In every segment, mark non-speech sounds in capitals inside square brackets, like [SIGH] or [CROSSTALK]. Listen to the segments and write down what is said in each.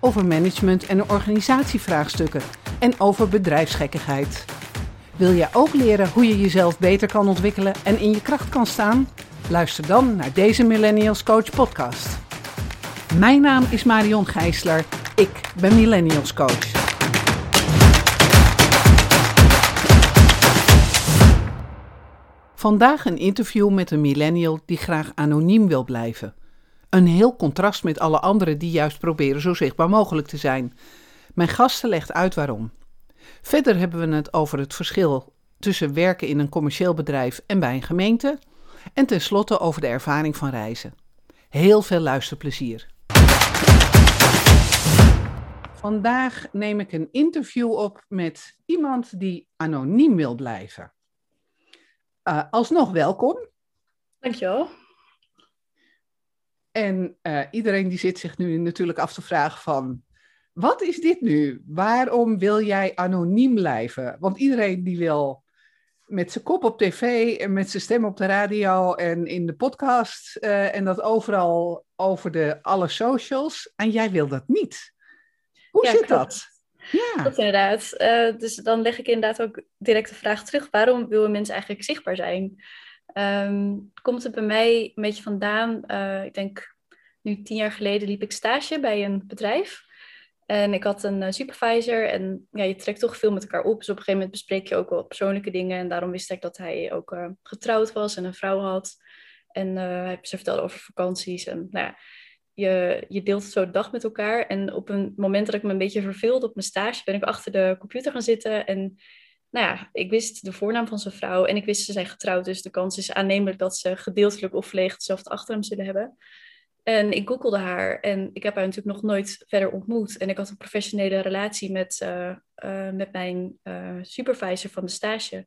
over management en organisatievraagstukken en over bedrijfsgekkigheid. Wil jij ook leren hoe je jezelf beter kan ontwikkelen en in je kracht kan staan? Luister dan naar deze Millennials Coach podcast. Mijn naam is Marion Gijsler. Ik ben Millennials Coach. Vandaag een interview met een millennial die graag anoniem wil blijven. Een heel contrast met alle anderen die juist proberen zo zichtbaar mogelijk te zijn. Mijn gasten legt uit waarom. Verder hebben we het over het verschil tussen werken in een commercieel bedrijf en bij een gemeente. En tenslotte over de ervaring van reizen. Heel veel luisterplezier. Vandaag neem ik een interview op met iemand die anoniem wil blijven. Uh, alsnog welkom. Dankjewel. En uh, iedereen die zit zich nu natuurlijk af te vragen van... Wat is dit nu? Waarom wil jij anoniem blijven? Want iedereen die wil met zijn kop op tv en met zijn stem op de radio en in de podcast uh, en dat overal over de alle socials. En jij wil dat niet. Hoe Ja, zit klopt. dat? Ja, Dat inderdaad. Eh, dus dan leg ik inderdaad ook direct de vraag terug: waarom willen mensen eigenlijk zichtbaar zijn? Ehm, komt het bij mij een beetje vandaan? eh, ik denk nu tien jaar geleden liep ik stage bij een bedrijf. En ik had een eh, supervisor en ja, je trekt toch veel met elkaar op. Dus op een gegeven moment bespreek je ook wel persoonlijke dingen. En daarom wist ik dat hij ook eh, getrouwd was en een vrouw had. En hij ze vertelde over vakanties. En nou ja, je, je deelt zo de dag met elkaar. En op een moment dat ik me een beetje verveelde op mijn stage, ben ik achter de computer gaan zitten. En nou ja, ik wist de voornaam van zijn vrouw en ik wist ze zijn getrouwd. Dus de kans is aannemelijk dat ze gedeeltelijk of volledig hetzelfde achternaam zullen hebben. En ik googelde haar en ik heb haar natuurlijk nog nooit verder ontmoet. En ik had een professionele relatie met, eh, eh, met mijn eh, supervisor van de stage.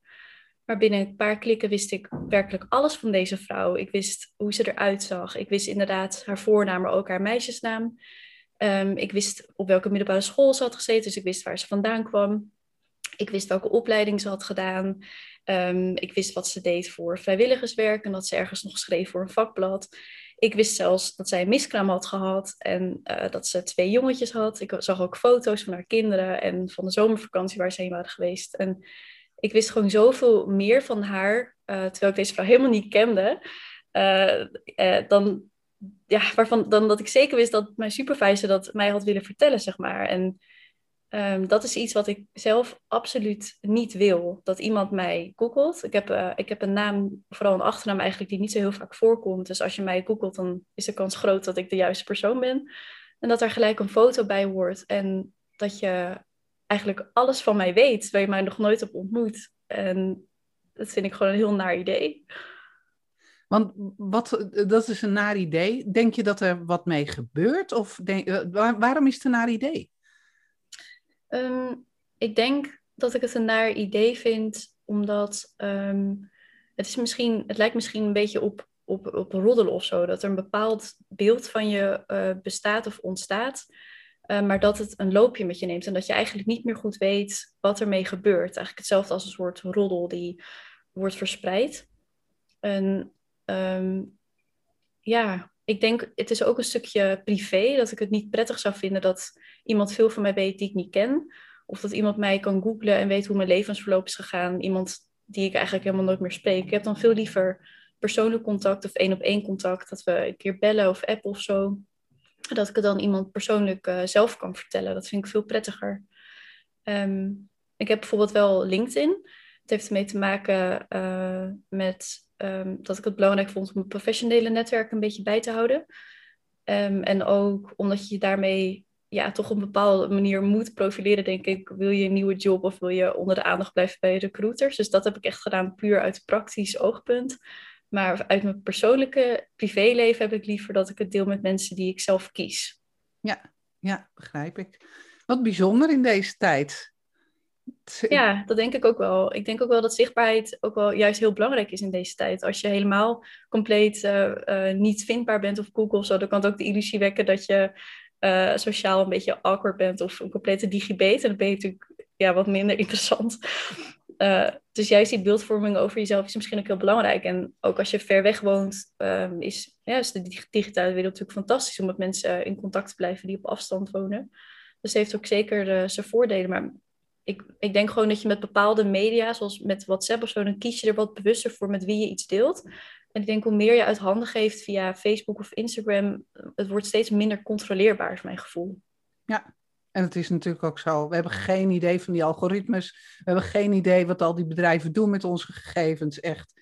Maar binnen een paar klikken wist ik werkelijk alles van deze vrouw. Ik wist hoe ze eruit zag. Ik wist inderdaad haar voornaam, maar ook haar meisjesnaam. Ehm, ik wist op welke middelbare school ze had gezeten, dus ik wist waar ze vandaan kwam. Ik wist welke opleiding ze had gedaan. Ehm, ik wist wat ze deed voor vrijwilligerswerk en dat ze ergens nog schreef voor een vakblad. Ik wist zelfs dat zij een miskraam had gehad en eh, dat ze twee jongetjes had. Ik zag ook foto's van haar kinderen en van de zomervakantie waar ze heen waren geweest. En ik wist gewoon zoveel meer van haar, eh, terwijl ik deze vrouw helemaal niet kende, eh, dan, ja, waarvan, dan dat ik zeker wist dat mijn supervisor dat mij had willen vertellen, zeg maar. En ehm, dat is iets wat ik zelf absoluut niet wil, dat iemand mij googelt. Ik heb, eh, ik heb een naam, vooral een achternaam eigenlijk, die niet zo heel vaak voorkomt. Dus als je mij googelt, dan is de kans groot dat ik de juiste persoon ben. En dat er gelijk een foto bij hoort en dat je eigenlijk alles van mij weet, waar je mij nog nooit hebt ontmoet. En dat vind ik gewoon een heel naar idee. want wat, dat is een naar idee. Denk je dat er wat mee gebeurt? Of denk, eh, waar- waarom is het een naar idee? Ehm, ik denk dat ik het een naar idee vind, omdat ehm, het, is misschien, het lijkt misschien een beetje op, op, op roddelen of zo. Dat er een bepaald beeld van je eh, bestaat of ontstaat. eh, maar dat het een loopje met je neemt en dat je eigenlijk niet meer goed weet wat ermee gebeurt. Eigenlijk hetzelfde als een soort roddel die wordt verspreid. En ehm, ja, ik denk, het is ook een stukje privé, dat ik het niet prettig zou vinden dat iemand veel van mij weet die ik niet ken. Of dat iemand mij kan googlen en weet hoe mijn levensverloop is gegaan. Iemand die ik eigenlijk helemaal nooit meer spreek. Ik heb dan veel liever persoonlijk contact of één op één contact. Dat we een keer bellen of appen of zo. Dat ik het dan iemand persoonlijk eh, zelf kan vertellen. Dat vind ik veel prettiger. Ehm, ik heb bijvoorbeeld wel LinkedIn. Het heeft ermee te maken eh, met ehm, dat ik het belangrijk vond om mijn professionele netwerk een beetje bij te houden. Ehm, en ook omdat je daarmee ja, toch op een bepaalde manier moet profileren, denk ik. Wil je een nieuwe job of wil je onder de aandacht blijven bij recruiters? Dus dat heb ik echt gedaan puur uit praktisch oogpunt. Maar uit mijn persoonlijke privéleven heb ik liever dat ik het deel met mensen die ik zelf kies. Ja, ja, begrijp ik. Wat bijzonder in deze tijd. Ja, [LAUGHS] dat denk ik ook wel. Ik denk ook wel dat zichtbaarheid ook wel juist heel belangrijk is in deze tijd. Als je helemaal compleet uh, uh, niet vindbaar bent op Google of zo, dan kan het ook de illusie wekken dat je uh, sociaal een beetje awkward bent of een complete digibate. En dan ben je natuurlijk ja, wat minder [LAUGHS] interessant. dus juist die beeldvorming over jezelf is misschien ook heel belangrijk. En ook als je ver weg woont, um, is, ja, is de digitale wereld natuurlijk fantastisch om met mensen in contact te blijven die op afstand wonen. Dus heeft ook zeker zijn voordelen. Maar ik, ik denk gewoon dat je met bepaalde media, zoals met WhatsApp of zo, dan kies je er wat bewuster voor met wie je iets deelt. En ik denk hoe meer je uit handen geeft via Facebook of Instagram, het wordt steeds minder controleerbaar, is mijn gevoel. Ja, en het is natuurlijk ook zo. We hebben geen idee van die algoritmes. We hebben geen idee wat al die bedrijven doen met onze gegevens. Echt.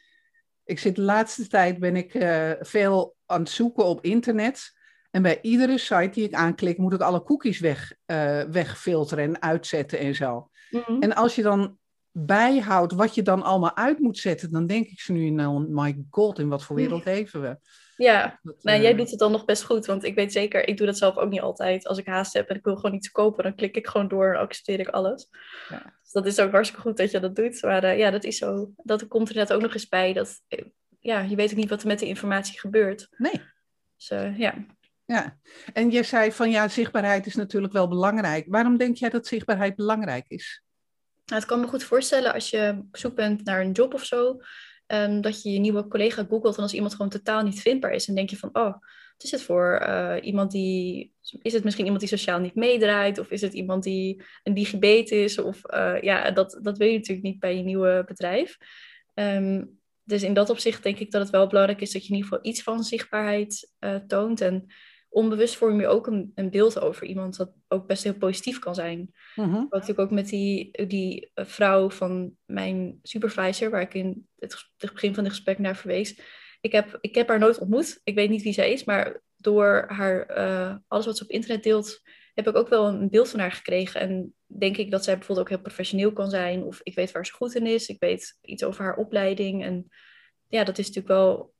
Ik zit de laatste tijd ben ik uh, veel aan het zoeken op internet. En bij iedere site die ik aanklik, moet ik alle cookies weg, uh, wegfilteren en uitzetten en zo. Mhm. En als je dan bijhoudt wat je dan allemaal uit moet zetten, dan denk ik ze nu, nou, my god, in wat voor wereld leven we? Ja, nou, jij eh, doet het dan nog best goed, want ik weet zeker, ik doe dat zelf ook niet altijd. Als ik haast heb en ik wil gewoon iets kopen, dan klik ik gewoon door en accepteer ik alles. Ja. Dus dat is ook hartstikke goed dat je dat doet. Maar uh, ja, dat is zo. Dat komt er net ook nog eens bij. Dat, ja, je weet ook niet wat er met de informatie gebeurt. Nee. Dus uh, ja. Ja, en je zei van ja, zichtbaarheid is natuurlijk wel belangrijk. Waarom denk jij dat zichtbaarheid belangrijk is? Nou, het kan me goed voorstellen als je op zoek bent naar een job of zo, um, dat je je nieuwe collega googelt en als iemand gewoon totaal niet vindbaar is, dan denk je van, oh, wat is het voor uh, iemand die, is het misschien iemand die sociaal niet meedraait, of is het iemand die een digibet is, of uh, ja, dat, dat weet je natuurlijk niet bij je nieuwe bedrijf. Um, dus in dat opzicht denk ik dat het wel belangrijk is dat je in ieder geval iets van zichtbaarheid uh, toont en onbewust vorm je ook een, een, beeld over iemand dat ook best heel positief kan zijn. Mm Wat natuurlijk ook met die, die eh, vrouw van mijn supervisor, waar ik in het, het begin van het gesprek naar verwees. Ik heb, ik heb haar nooit ontmoet. Ik weet niet wie zij is, maar door haar, uh, alles wat ze op internet deelt, heb ik ook wel een beeld van haar gekregen. En denk ik dat zij bijvoorbeeld ook heel professioneel kan zijn. Of ik weet waar ze goed in is. Ik weet iets over haar opleiding. En ja, dat is natuurlijk wel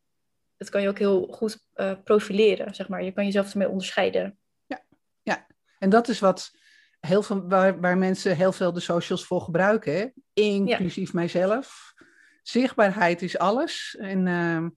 dat kan je ook heel goed uh, profileren, zeg maar. Je kan jezelf ermee onderscheiden. Ja, ja. en dat is wat heel veel, waar, waar mensen heel veel de socials voor gebruiken, hè? inclusief mijzelf. Zichtbaarheid is alles. En uh,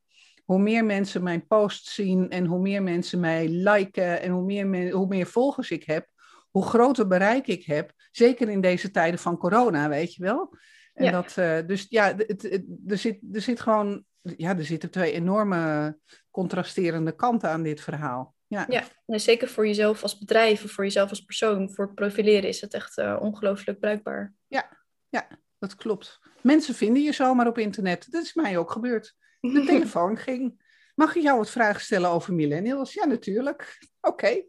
hoe meer mensen mijn post zien en hoe meer mensen mij liken en hoe meer, hoe meer volgers ik heb, hoe groter bereik ik heb. Zeker in deze tijden van corona, weet je wel. En ja. dat, uh, dus ja, het, het, er, zit, er zit gewoon ja, er zitten twee enorme contrasterende kanten aan dit verhaal. Ja, ja zeker voor jezelf als bedrijf of voor jezelf als persoon. Voor profileren is het echt uh, ongelooflijk bruikbaar. Ja, ja, dat klopt. Mensen vinden je zomaar op internet. Dat is mij ook gebeurd. De [LAUGHS] telefoon ging. Mag ik jou wat vragen stellen over millennials? Ja, natuurlijk. [LAUGHS] Oké.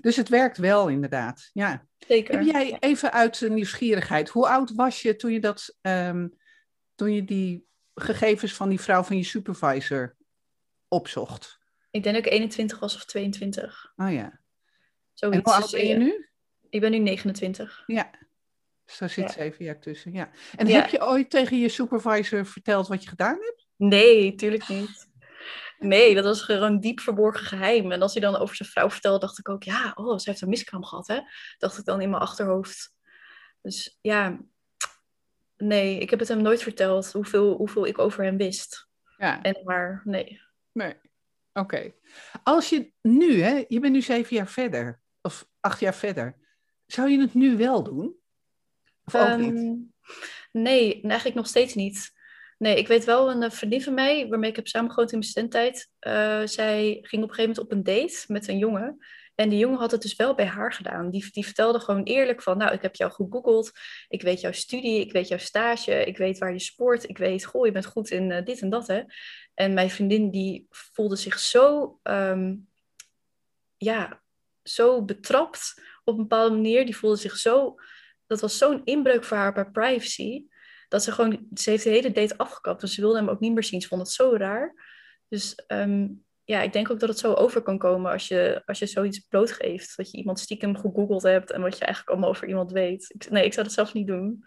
Dus het werkt wel, inderdaad. Ja. Zeker. Heb jij even uit nieuwsgierigheid, hoe oud was je toen je, dat, um, toen je die gegevens van die vrouw van je supervisor opzocht? Ik denk dat ik 21 was of 22. Oh ja. Zoiets. En hoe oud ben je nu? Ik ben nu 29. Ja. Dus daar zit zeven jaar tussen, ja. En heb je ooit tegen je supervisor verteld wat je gedaan hebt? Nee, tuurlijk niet. Nee, dat was gewoon diep verborgen geheim. En als hij dan over zijn vrouw vertelde, dacht ik ook, ja, oh, ze heeft een miskraam gehad, hè? Dacht ik dan in mijn achterhoofd. Dus ja, Nee, ik heb het hem nooit verteld hoeveel, hoeveel ik over hem wist. Ja. En waar, nee. Nee, oké. Als je nu, hè, je bent nu zeven jaar verder, of acht jaar verder, zou je het nu wel doen? Of ook niet? Ehm, nee, eigenlijk nog steeds niet. Nee, ik weet wel een vriendin van mij, waarmee ik heb samengewoond in mijn studententijd. Uh, zij ging op een gegeven moment op een date met een jongen. En die jongen had het dus wel bij haar gedaan. Die, die vertelde gewoon eerlijk van, nou, ik heb jou gegoogeld. Ik weet jouw studie, ik weet jouw stage, ik weet waar je sport. Ik weet, goh, je bent goed in uh, dit en dat, hè. En mijn vriendin, die voelde zich zo, um, ja, zo betrapt op een bepaalde manier. Die voelde zich zo, dat was zo'n inbreuk voor haar bij privacy. Dat ze gewoon, ze heeft de hele date afgekapt. Dus ze wilde hem ook niet meer zien. Ze vond het zo raar. Dus um, ja, ik denk ook dat het zo over kan komen als je, als je zoiets blootgeeft. Dat je iemand stiekem gegoogeld hebt en wat je eigenlijk allemaal over iemand weet. Ik, nee, ik zou dat zelf niet doen.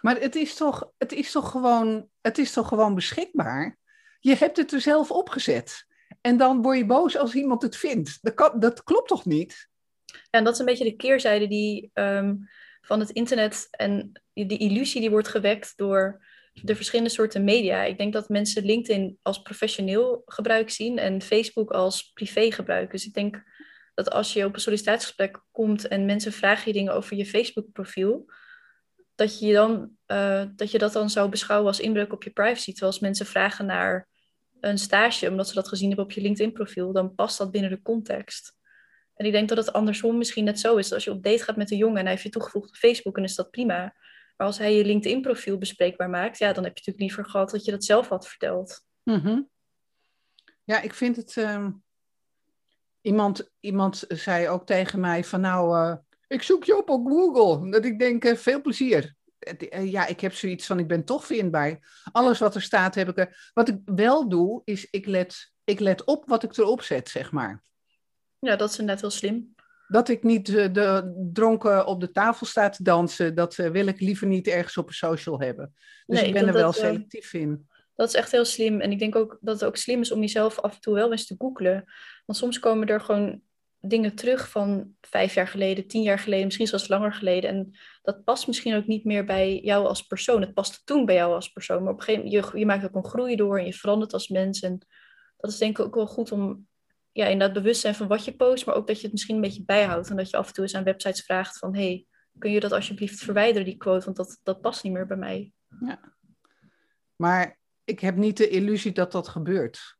Maar het is toch, het is toch, gewoon, het is toch gewoon beschikbaar? Je hebt het er zelf opgezet. En dan word je boos als iemand het vindt. Dat, kan, dat klopt toch niet? Ja, en dat is een beetje de keerzijde die um, van het internet en die illusie die wordt gewekt door de verschillende soorten media. Ik denk dat mensen LinkedIn als professioneel gebruik zien en Facebook als privé gebruik. Dus ik denk dat als je op een sollicitatiegesprek komt en mensen vragen je dingen over je Facebook-profiel, dat je, dan, uh, dat je dat dan zou beschouwen als inbreuk op je privacy. Terwijl als mensen vragen naar een stage, omdat ze dat gezien hebben op je LinkedIn-profiel, dan past dat binnen de context. En ik denk dat het andersom misschien net zo is. Als je op date gaat met een jongen en hij heeft je toegevoegd op Facebook, dan is dat prima. Maar als hij je LinkedIn-profiel bespreekbaar maakt, ja, dan heb je natuurlijk liever gehad dat je dat zelf had verteld. Mhm. Ja, ik vind het. Uh, iemand, iemand zei ook tegen mij van nou, uh, ik zoek je op op Google. Dat ik denk, uh, veel plezier. Ja, ik heb zoiets van, ik ben toch vindbaar. Alles wat er staat heb ik er. Wat ik wel doe, is ik let, ik let op wat ik erop zet, zeg maar. Ja, dat is inderdaad heel slim. Dat ik niet uh, de dronken op de tafel sta te dansen, dat uh, wil ik liever niet ergens op een social hebben. Dus nee, ik ben er wel dat, selectief in. Dat is echt heel slim. En ik denk ook dat het ook slim is om jezelf af en toe wel eens te googlen. Want soms komen er gewoon dingen terug van vijf jaar geleden, tien jaar geleden, misschien zelfs langer geleden. En dat past misschien ook niet meer bij jou als persoon. Het paste toen bij jou als persoon. Maar op een gegeven moment, je, je maakt ook een groei door en je verandert als mens. En dat is denk ik ook wel goed om ja, inderdaad bewust zijn van wat je post, maar ook dat je het misschien een beetje bijhoudt. En dat je af en toe eens aan websites vraagt van, hey, kun je dat alsjeblieft verwijderen, die quote, want dat, dat past niet meer bij mij. Ja. Maar ik heb niet de illusie dat dat gebeurt.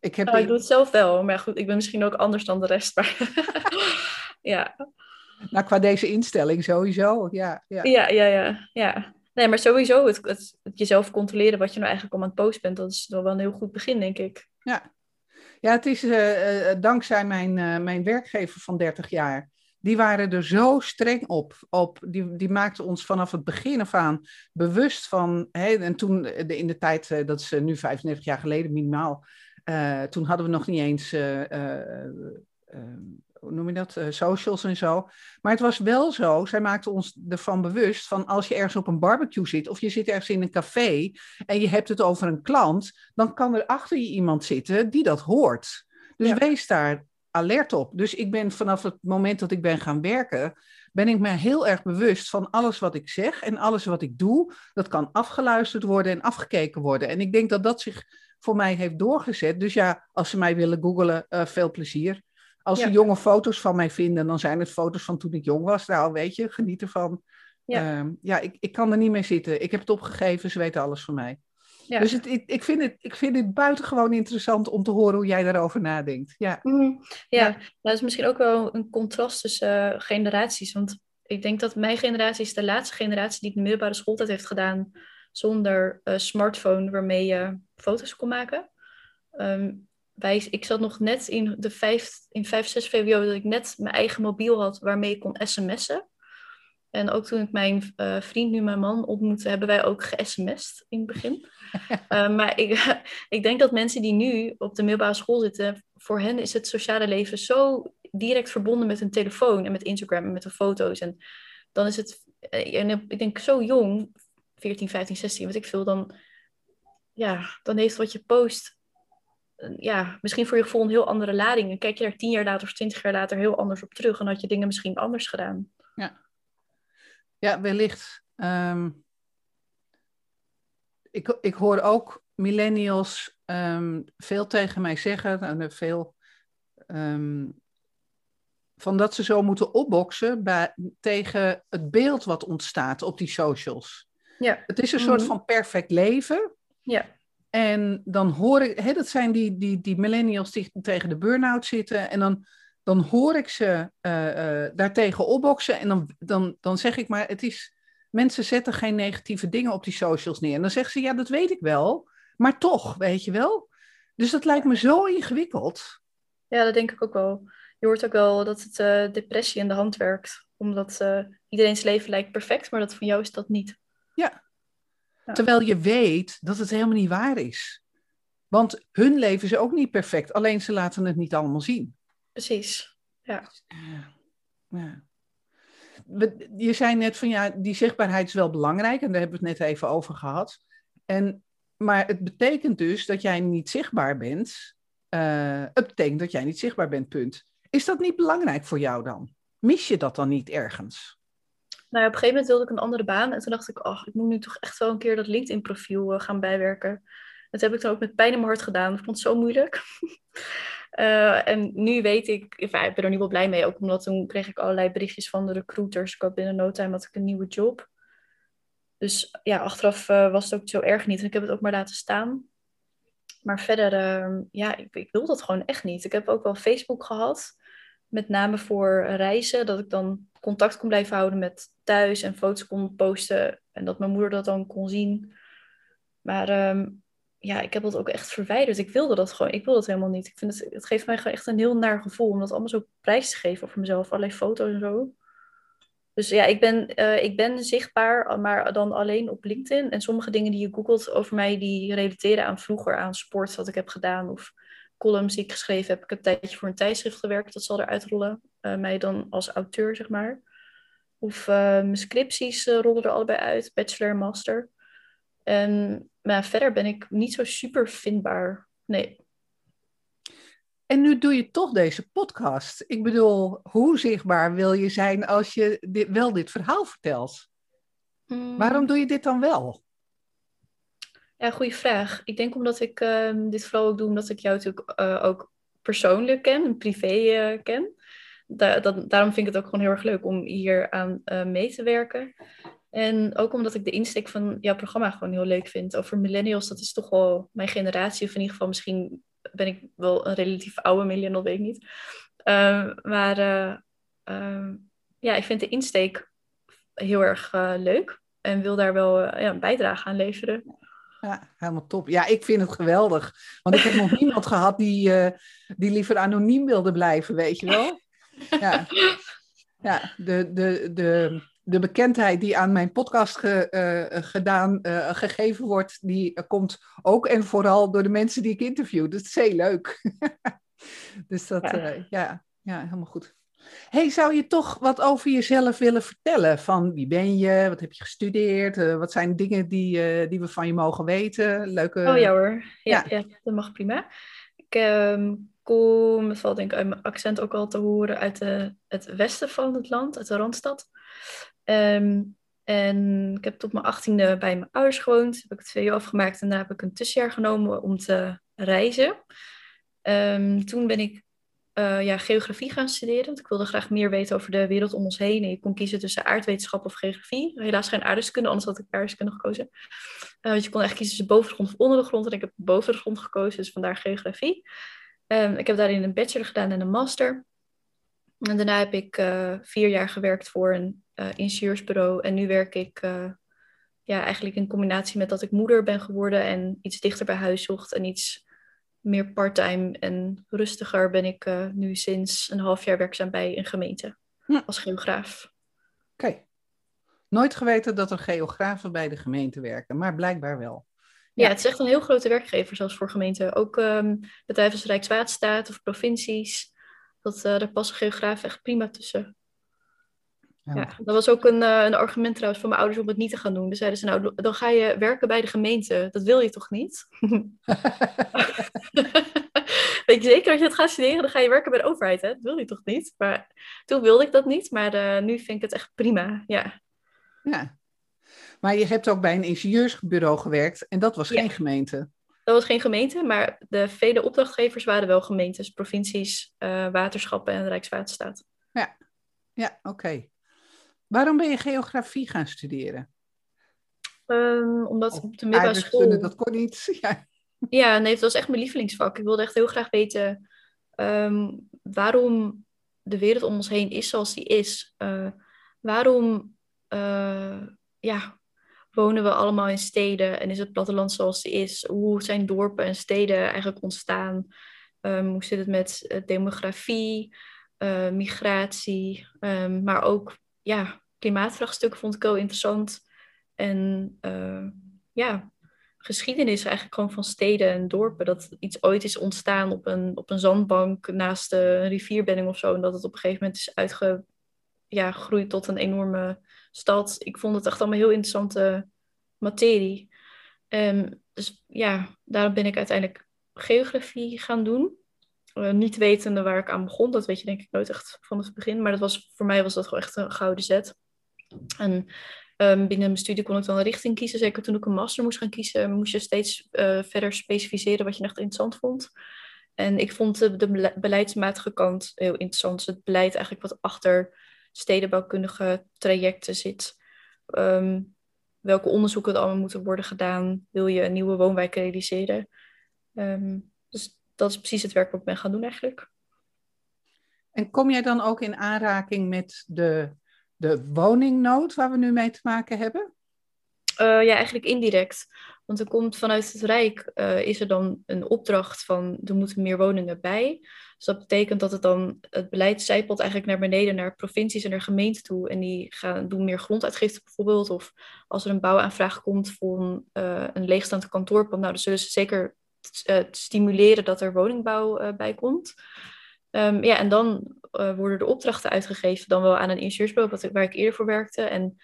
Ik, heb oh, ik doe het zelf wel, maar goed, ik ben misschien ook anders dan de rest. Maar [LAUGHS] ja. Nou, qua deze instelling sowieso, ja. Ja, ja, ja, ja. ja. Nee, maar sowieso het, het, het, jezelf controleren wat je nou eigenlijk om aan het posten bent, dat is wel een heel goed begin, denk ik. Ja, ja, het is uh, dankzij mijn, mijn werkgever van 30 jaar. Die waren er zo streng op. op die, die maakten ons vanaf het begin af aan bewust van. En toen, de, in de tijd, dat is nu 35 jaar geleden minimaal. toen hadden we nog niet eens hoe noem je dat, uh, socials en zo. Maar het was wel zo, zij maakten ons ervan bewust van als je ergens op een barbecue zit of je zit ergens in een café en je hebt het over een klant, dan kan er achter je iemand zitten die dat hoort. Dus wees daar alert op. Dus ik ben vanaf het moment dat ik ben gaan werken, ben ik me heel erg bewust van alles wat ik zeg en alles wat ik doe. Dat kan afgeluisterd worden en afgekeken worden. En ik denk dat dat zich voor mij heeft doorgezet. Dus ja, als ze mij willen googlen, uh, veel plezier. Als ze jonge foto's van mij vinden, dan zijn het foto's van toen ik jong was. Nou, weet je, geniet ervan. Ja, uh, ja ik, ik kan er niet mee zitten. Ik heb het opgegeven, ze weten alles van mij. Ja. Dus het, ik, ik, vind het, ik vind het buitengewoon interessant om te horen hoe jij daarover nadenkt. Ja, mm, ja. ja. dat is misschien ook wel een contrast tussen uh, generaties. Want ik denk dat mijn generatie is de laatste generatie die de middelbare schooltijd heeft gedaan zonder uh, smartphone waarmee je foto's kon maken. Um, wij, ik zat nog net in de vijf, in 5, 6 VWO dat ik net mijn eigen mobiel had waarmee ik kon sms'en. En ook toen ik mijn uh, vriend, nu mijn man, ontmoette, hebben wij ook ge-sms'd in het begin. uh, [LAUGHS] maar ik, [LAUGHS] ik denk dat mensen die nu op de middelbare school zitten, voor hen is het sociale leven zo direct verbonden met hun telefoon en met Instagram en met de foto's. En dan is het, eh, en ik denk zo jong, 14, 15, 16, wat ik veel, dan, ja, dan heeft wat je post ja, misschien voor je gevoel een heel andere lading. En kijk je daar tien jaar later of twintig jaar later heel anders op terug. En had je dingen misschien anders gedaan. Ja, ja wellicht. Um, ik, ik hoor ook millennials um, veel tegen mij zeggen. En veel um, van dat ze zo moeten opboksen bij, tegen het beeld wat ontstaat op die socials. Ja. Het is een soort mhm. van perfect leven. Ja. En dan hoor ik, hè, dat zijn die, die, die millennials die tegen de burn-out zitten. En dan, dan hoor ik ze uh, uh, daartegen opboksen. En dan, dan, dan zeg ik maar, het is, mensen zetten geen negatieve dingen op die socials neer. En dan zeggen ze, ja, dat weet ik wel. Maar toch, weet je wel. Dus dat lijkt me zo ingewikkeld. Ja, dat denk ik ook wel. Je hoort ook wel dat het uh, depressie in de hand werkt. Omdat iedereen's leven lijkt perfect, maar dat van jou is dat niet. Ja, Terwijl je weet dat het helemaal niet waar is. Want hun leven is ook niet perfect, alleen ze laten het niet allemaal zien. Precies, ja. ja. Je zei net van ja, die zichtbaarheid is wel belangrijk en daar hebben we het net even over gehad. En, maar het betekent dus dat jij niet zichtbaar bent. Uh, het betekent dat jij niet zichtbaar bent, punt. Is dat niet belangrijk voor jou dan? Mis je dat dan niet ergens? Nou, op een gegeven moment wilde ik een andere baan. En toen dacht ik, ach, ik moet nu toch echt wel een keer dat LinkedIn-profiel gaan bijwerken. Dat heb ik dan ook met pijn in mijn hart gedaan. Ik vond het zo moeilijk. Uh, [LAUGHS] en nu weet ik, ik ben er nu wel blij mee, ook omdat toen kreeg ik allerlei berichtjes van de recruiters. Ik had binnen no time had ik een nieuwe job. Dus ja, achteraf uh, was het ook zo erg niet. En ik heb het ook maar laten staan. Maar verder, uh, ja, ik, ik, wil dat gewoon echt niet. Ik heb ook wel Facebook gehad, met name voor reizen, dat ik dan contact kon blijven houden met thuis en foto's kon posten en dat mijn moeder dat dan kon zien. Maar ehm, ja, ik heb dat ook echt verwijderd. Ik wilde dat gewoon. Ik wil dat helemaal niet. Ik vind het, het geeft mij gewoon echt een heel naar gevoel om dat allemaal zo prijs te geven voor mezelf. Allerlei foto's en zo. Dus ja, ik ben, uh, ik ben zichtbaar, maar dan alleen op LinkedIn. En sommige dingen die je googelt over mij, die relateren aan vroeger, aan sport wat ik heb gedaan. Of columns die ik geschreven heb. Ik heb een tijdje voor een tijdschrift gewerkt, dat zal eruit rollen. Uh, mij dan als auteur, zeg maar. Of uh, mijn scripties rollen er allebei uit, bachelor en master. En maar verder ben ik niet zo super vindbaar. Nee. En nu doe je toch deze podcast. Ik bedoel, hoe zichtbaar wil je zijn als je dit, wel dit verhaal vertelt? Hmm. Waarom doe je dit dan wel? Ja, goede vraag. Ik denk omdat ik uh, dit vooral ook doe omdat ik jou natuurlijk uh, ook persoonlijk ken, privé uh, ken. Da dat, daarom vind ik het ook gewoon heel erg leuk om hier aan eh, mee te werken. En ook omdat ik de insteek van jouw programma gewoon heel leuk vind. Over millennials, dat is toch wel mijn generatie. Of in ieder geval, misschien ben ik wel een relatief oude millennial, weet ik niet. Uh, maar uh, ja, ik vind de insteek heel erg eh, leuk. En wil daar wel ja, een bijdrage aan leveren. Ja, helemaal top. Ja, ik vind het geweldig. Want ik heb nog [LAUGHS] niemand gehad die, die liever anoniem wilde blijven, weet je wel. Ja, ja de, de, de, de bekendheid die aan mijn podcast ge, uh, gedaan, uh, gegeven wordt, die komt ook en vooral door de mensen die ik interview. Dat is heel leuk. [LAUGHS] dus dat, ja. ja. Ja, helemaal goed. Hey, zou je toch wat over jezelf willen vertellen? Van wie ben je? Wat heb je gestudeerd? wat zijn dingen die, die we van je mogen weten? Leuke... Oh ja hoor. Ja, ja. dat mag prima. Ik um, kom, het valt denk ik uit mijn accent ook al te horen, uit de, het westen van het land, uit de Randstad. Um, en ik heb tot mijn achttiende bij mijn ouders gewoond. Heb ik het jaar afgemaakt en daarna heb ik een tussenjaar genomen om te reizen. Um, toen ben ik uh, ja, geografie gaan studeren. Want ik wilde graag meer weten over de wereld om ons heen. En je kon kiezen tussen aardwetenschap of geografie. Helaas geen aardrijkskunde, anders had ik aardrijkskunde gekozen. Uh, je kon echt kiezen tussen boven de grond of onder de grond. En ik heb boven de grond gekozen, dus vandaar geografie. Um, ik heb daarin een bachelor gedaan en een master. En daarna heb ik uh, vier jaar gewerkt voor een ingenieursbureau. En nu werk ik ja, eigenlijk in combinatie met dat ik moeder ben geworden en iets dichter bij huis zocht en iets meer parttime en rustiger ben ik uh, nu sinds een half jaar werkzaam bij een gemeente hm. als geograaf. Oké. Okay. Nooit geweten dat er geografen bij de gemeente werken, maar blijkbaar wel. Ja, ja het is echt een heel grote werkgever, zelfs voor gemeenten. Ook um, bedrijven als Rijkswaterstaat of provincies. Dat, uh, daar passen geografen echt prima tussen. Ja, dat was ook een, uh, een argument trouwens van mijn ouders om het niet te gaan doen. Dus zeiden ze, nou, dan ga je werken bij de gemeente. Dat wil je toch niet? [LAUGHS] Weet je zeker als je het gaat studeren, dan ga je werken bij de overheid. Hè? Dat wil je toch niet? Maar toen wilde ik dat niet, maar uh, nu vind ik het echt prima. Ja. ja. Maar je hebt ook bij een ingenieursbureau gewerkt en dat was ja. geen gemeente. Dat was geen gemeente, maar de vele opdrachtgevers waren wel gemeentes, provincies, uh, waterschappen en Rijkswaterstaat. Ja, ja oké. Okay. Waarom ben je geografie gaan studeren? Um, omdat op de middelbare school... Dat kon niet. [LAUGHS] Ja. ja, nee, het was echt mijn lievelingsvak. Ik wilde echt heel graag weten um, waarom de wereld om ons heen is zoals die is. Uh, waarom uh, ja, wonen we allemaal in steden en is het platteland zoals die is? Hoe zijn dorpen en steden eigenlijk ontstaan? Um, hoe zit het met uh, demografie, migratie, maar ook ja, klimaatvraagstuk vond ik wel interessant. En uh, ja, geschiedenis eigenlijk gewoon van steden en dorpen. Dat iets ooit is ontstaan op een, op een zandbank naast een rivierbedding of zo. En dat het op een gegeven moment is uitgegroeid ja, tot een enorme stad. Ik vond het echt allemaal heel interessante materie. Um, dus ja, daarom ben ik uiteindelijk geografie gaan doen. Uh, niet wetende waar ik aan begon. Dat weet je denk ik nooit echt van het begin. Maar dat was, voor mij was dat gewoon echt een gouden zet. En um, binnen mijn studie kon ik dan een richting kiezen. Zeker toen ik een master moest gaan kiezen, moest je steeds uh, verder specificeren wat je echt interessant vond. En ik vond de, beleidsmatige kant heel interessant. Dus het beleid eigenlijk wat achter stedenbouwkundige trajecten zit. Um, welke onderzoeken er allemaal moeten worden gedaan. Wil je een nieuwe woonwijk realiseren? Um, dus dat is precies het werk wat ik ben gaan doen eigenlijk. En kom jij dan ook in aanraking met de, de woningnood waar we nu mee te maken hebben? Uh, ja, eigenlijk indirect. Want er komt vanuit het Rijk, uh, is er dan een opdracht van er moeten meer woningen bij. Dus dat betekent dat het dan, het beleid zijpelt eigenlijk naar beneden, naar provincies en naar gemeenten toe. En die gaan doen meer gronduitgifte bijvoorbeeld. Of als er een bouwaanvraag komt voor een, een leegstaand kantoorpand, nou dan zullen ze zeker stimuleren dat er woningbouw bij komt. Um, ja, en dan uh, worden de opdrachten uitgegeven, dan wel aan een ingenieursbureau waar ik eerder voor werkte. En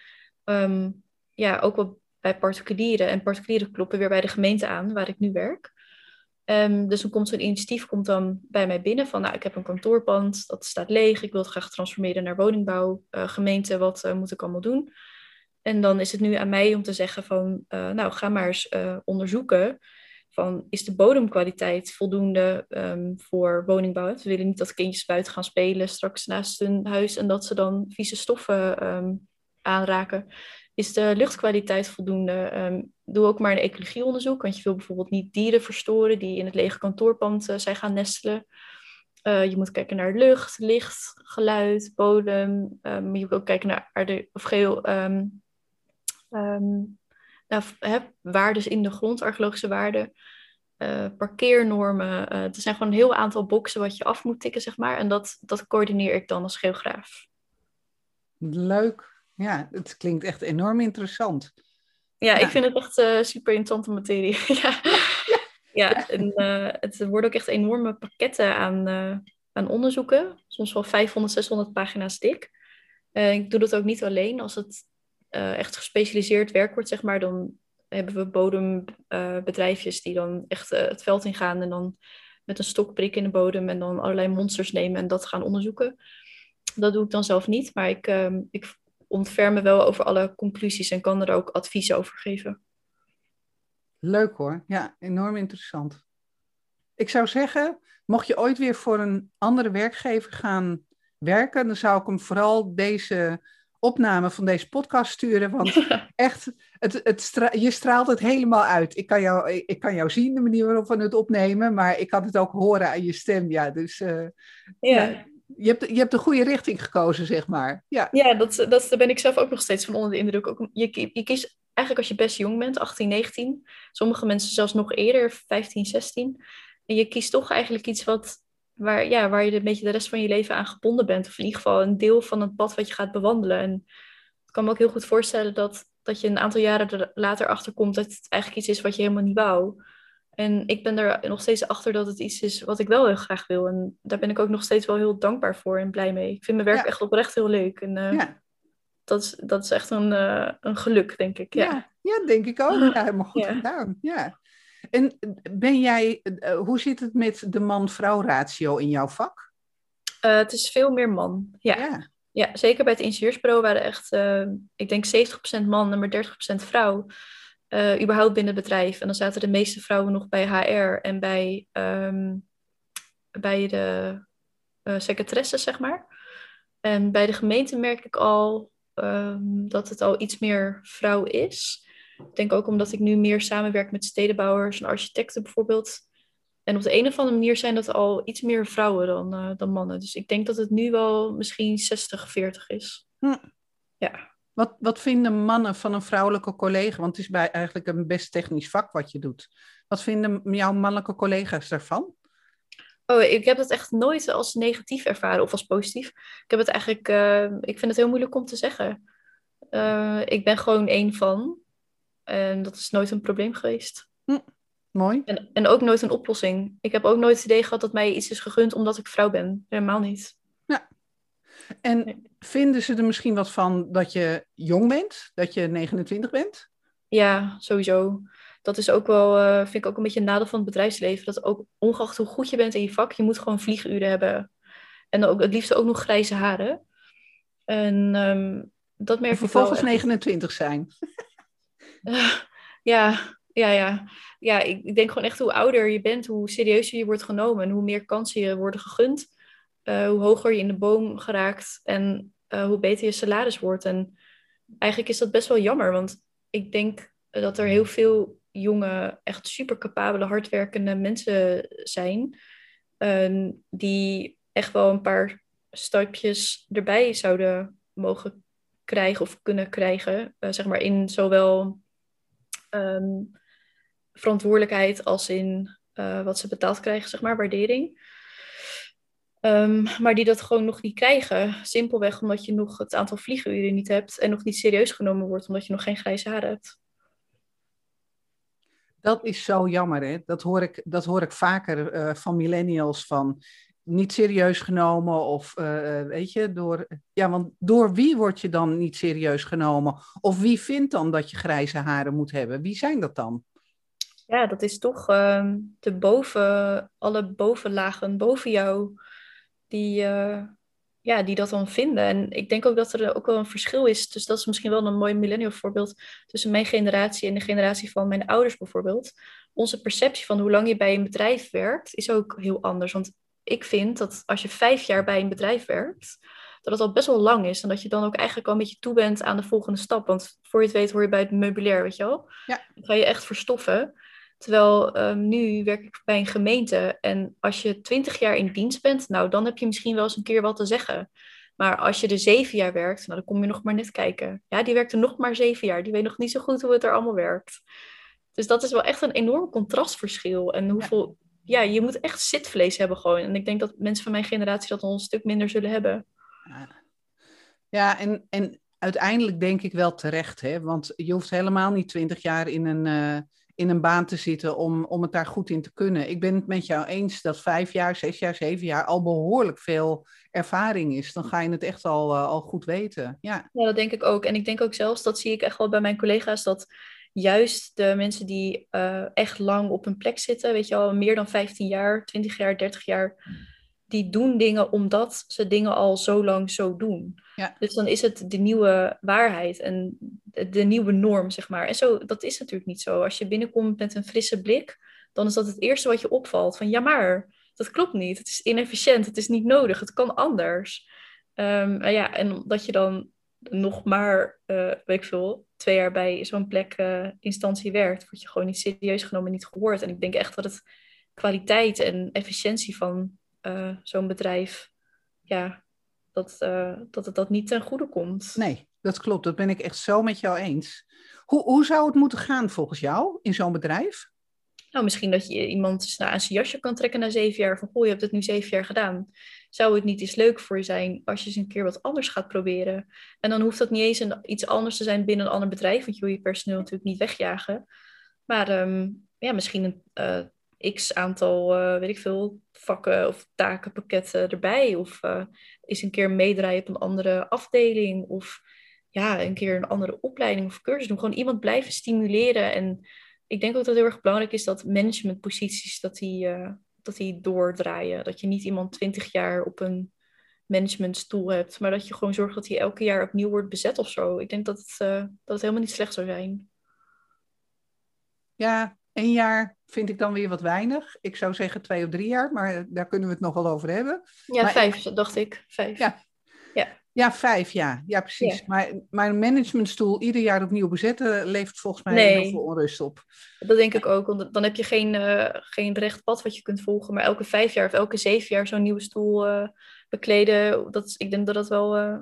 um, ja, ook wel bij particulieren. En particulieren kloppen weer bij de gemeente aan, waar ik nu werk. Um, dus dan komt zo'n initiatief komt dan bij mij binnen van, nou, ik heb een kantoorpand, dat staat leeg, ik wil het graag transformeren naar woningbouw. Uh, gemeente, wat uh, moet ik allemaal doen? En dan is het nu aan mij om te zeggen van, nou, ga maar eens onderzoeken van is de bodemkwaliteit voldoende um, voor woningbouw? We willen niet dat kindjes buiten gaan spelen straks naast hun huis en dat ze dan vieze stoffen um, aanraken. Is de luchtkwaliteit voldoende? Um, doe ook maar een ecologieonderzoek, want je wil bijvoorbeeld niet dieren verstoren die in het lege kantoorpand uh, zijn gaan nestelen. Uh, je moet kijken naar lucht, licht, geluid, bodem. Je moet ook kijken naar aarde of geel, nou, heb waardes in de grond, archeologische waarden, uh, parkeernormen. Uh, er zijn gewoon een heel aantal boxen wat je af moet tikken, zeg maar. En dat, dat coördineer ik dan als geograaf. Leuk. Ja, het klinkt echt enorm interessant. Ja, ja. ik vind het echt uh, super interessante materie. [LAUGHS] ja. ja. ja, en het worden ook echt enorme pakketten aan, aan onderzoeken. Soms wel 500, 600 pagina's dik. ik doe dat ook niet alleen. Als het uh, echt gespecialiseerd werk wordt, zeg maar, dan hebben we bodembedrijfjes uh, die dan echt uh, het veld ingaan en dan met een stok prikken in de bodem en dan allerlei monsters nemen en dat gaan onderzoeken. Dat doe ik dan zelf niet, maar ik, um, ik ontferm me wel over alle conclusies en kan er ook adviezen over geven. Leuk hoor, ja, enorm interessant. Ik zou zeggen, mocht je ooit weer voor een andere werkgever gaan werken, dan zou ik hem vooral deze opname van deze podcast sturen. Want [LAUGHS] echt, het, het je straalt het helemaal uit. Ik kan, jou, ik kan jou zien, de manier waarop we het opnemen, maar ik kan het ook horen aan je stem. Ja, dus uh, ja. je, hebt, je hebt de goede richting gekozen, zeg maar. Ja, ja dat, dat, daar ben ik zelf ook nog steeds van onder de indruk. Ook, je, je kiest eigenlijk als je best jong bent, 18, 19. Sommige mensen zelfs nog eerder, 15, 16. En je kiest toch eigenlijk iets wat waar, ja, waar je een beetje de rest van je leven aan gebonden bent. Of in ieder geval een deel van het pad wat je gaat bewandelen. En ik kan me ook heel goed voorstellen dat, dat je een aantal jaren er later achter komt dat het eigenlijk iets is wat je helemaal niet wou. En ik ben er nog steeds achter dat het iets is wat ik wel heel graag wil. En daar ben ik ook nog steeds wel heel dankbaar voor en blij mee. Ik vind mijn werk echt oprecht heel leuk. En uh, ja. dat, is, dat is echt een, uh, een geluk, denk ik. Ja, ja, ja denk ik ook. [LAUGHS] Ja, helemaal goed gedaan. Ja. En ben jij, uh, hoe zit het met de man-vrouw ratio in jouw vak? Uh, het is veel meer man, ja. ja. ja. zeker bij het ingenieursbureau waren echt, uh, ik denk 70% man en maar 30% vrouw. überhaupt binnen het bedrijf. En dan zaten de meeste vrouwen nog bij HR en bij, um, bij de secretaresses, zeg maar. En bij de gemeente merk ik al um, dat het al iets meer vrouw is. Ik denk ook omdat ik nu meer samenwerk met stedenbouwers en architecten bijvoorbeeld. En op de een of andere manier zijn dat al iets meer vrouwen dan, uh, dan mannen. Dus ik denk dat het nu wel misschien 60-40 is. Hm. Ja. Wat, wat vinden mannen van een vrouwelijke collega? Want het is bij eigenlijk een best technisch vak wat je doet. Wat vinden jouw mannelijke collega's daarvan? Oh, ik heb het echt nooit als negatief ervaren of als positief. Ik heb het eigenlijk, uh, ik vind het heel moeilijk om te zeggen. Uh, ik ben gewoon één van. En dat is nooit een probleem geweest. Hm, mooi. En, en ook nooit een oplossing. Ik heb ook nooit het idee gehad dat mij iets is gegund omdat ik vrouw ben. Helemaal niet. Ja. En vinden ze er misschien wat van dat je jong bent? Dat je 29 bent? Ja, sowieso. Dat is ook wel, uh, vind ik ook een beetje een nadeel van het bedrijfsleven. Dat ook ongeacht hoe goed je bent in je vak, je moet gewoon vlieguren hebben. En ook het liefst ook nog grijze haren. En um, dat merk en vervolgens 29 zijn. [LAUGHS] [LAUGHS] ja, ja, ja. Ja, ik, denk gewoon echt hoe ouder je bent, hoe serieuzer je wordt genomen en hoe meer kansen je worden gegund. Uh, hoe hoger je in de boom geraakt en uh, hoe beter je salaris wordt. En eigenlijk is dat best wel jammer, want ik denk dat er heel veel jonge, echt super capabele, hardwerkende mensen zijn. Uh, die echt wel een paar stapjes erbij zouden mogen krijgen of kunnen krijgen. Uh, zeg maar in zowel um, verantwoordelijkheid als in uh, wat ze betaald krijgen, zeg maar, waardering. Um, maar die dat gewoon nog niet krijgen. Simpelweg omdat je nog het aantal vlieguren niet hebt en nog niet serieus genomen wordt omdat je nog geen grijze haar hebt. Dat is zo jammer, hè? Dat hoor ik, dat hoor ik vaker uh, van millennials van niet serieus genomen of uh, weet je, door, ja, want door wie word je dan niet serieus genomen? Of wie vindt dan dat je grijze haren moet hebben? Wie zijn dat dan? Ja, dat is toch de boven, alle bovenlagen boven jou die, uh, ja, die dat dan vinden. En ik denk ook dat er ook wel een verschil is. Dus dat is misschien wel een mooi millennial voorbeeld tussen mijn generatie en de generatie van mijn ouders bijvoorbeeld. Onze perceptie van hoe lang je bij een bedrijf werkt is ook heel anders. Want ik vind dat als je vijf jaar bij een bedrijf werkt, dat het al best wel lang is. En dat je dan ook eigenlijk al een beetje toe bent aan de volgende stap. Want voor je het weet hoor je bij het meubilair, weet je wel. Ja. Dan ga je echt verstoffen. Terwijl um, nu werk ik bij een gemeente. En als je twintig jaar in dienst bent, nou dan heb je misschien wel eens een keer wat te zeggen. Maar als je er zeven jaar werkt, nou, dan kom je nog maar net kijken. Ja, die werkt er nog maar zeven jaar. Die weet nog niet zo goed hoe het er allemaal werkt. Dus dat is wel echt een enorm contrastverschil. En hoeveel ja, je moet echt zitvlees hebben gewoon. En ik denk dat mensen van mijn generatie dat al een stuk minder zullen hebben. Ja, en, en uiteindelijk denk ik wel terecht, hè? want je hoeft helemaal niet twintig jaar in een, uh, in een baan te zitten om, om het daar goed in te kunnen. Ik ben het met jou eens dat vijf jaar, zes jaar, zeven jaar al behoorlijk veel ervaring is. Dan ga je het echt al, uh, al goed weten. Ja. ja, dat denk ik ook. En ik denk ook zelfs, dat zie ik echt wel bij mijn collega's, dat juist de mensen die uh, echt lang op een plek zitten, weet je al, meer dan 15 jaar, 20 jaar, 30 jaar, die doen dingen omdat ze dingen al zo lang zo doen. Ja. Dus dan is het de nieuwe waarheid en de, nieuwe norm, zeg maar. En zo, dat is natuurlijk niet zo. Als je binnenkomt met een frisse blik, dan is dat het eerste wat je opvalt. Van ja, maar dat klopt niet. Het is inefficiënt, het is niet nodig, het kan anders. Um, ja, en dat je dan nog maar, uh, weet ik veel, twee jaar bij zo'n plek uh, instantie werkt, word je gewoon niet serieus genomen, niet gehoord. En ik denk echt dat het kwaliteit en efficiëntie van uh, zo'n bedrijf, ja, dat, dat het dat niet ten goede komt. Nee, dat klopt. Dat ben ik echt zo met jou eens. Hoe, hoe zou het moeten gaan volgens jou in zo'n bedrijf? Nou, misschien dat je iemand aan zijn jasje kan trekken na zeven jaar. Van, goh, je hebt het nu zeven jaar gedaan. Zou het niet eens leuk voor je zijn als je eens een keer wat anders gaat proberen? En dan hoeft dat niet eens een, iets anders te zijn binnen een ander bedrijf. Want je wil je personeel natuurlijk niet wegjagen. Maar um, ja, misschien een uh, x aantal, uh, weet ik veel, vakken of takenpakketten erbij. Of uh, eens een keer meedraaien op een andere afdeling. Of ja, een keer een andere opleiding of cursus doen. Gewoon iemand blijven stimuleren en ik denk ook dat het heel erg belangrijk is dat managementposities dat die, uh, dat die doordraaien. Dat je niet iemand twintig jaar op een managementstoel hebt, maar dat je gewoon zorgt dat hij elke jaar opnieuw wordt bezet of zo. Ik denk dat het, uh, dat het helemaal niet slecht zou zijn. Ja, één jaar vind ik dan weer wat weinig. Ik zou zeggen twee of drie jaar, maar daar kunnen we het nog wel over hebben. Ja, maar vijf, ik... dacht ik. Vijf. Ja. ja. Ja, vijf, ja. Ja, precies. Ja. Maar, een managementstoel ieder jaar opnieuw bezetten levert volgens mij nee. heel veel onrust op. Dat denk ik ook, want dan heb je geen, uh, geen recht pad wat je kunt volgen. Maar elke vijf jaar of elke zeven jaar zo'n nieuwe stoel uh, bekleden, dat, ik denk dat, dat, wel, uh,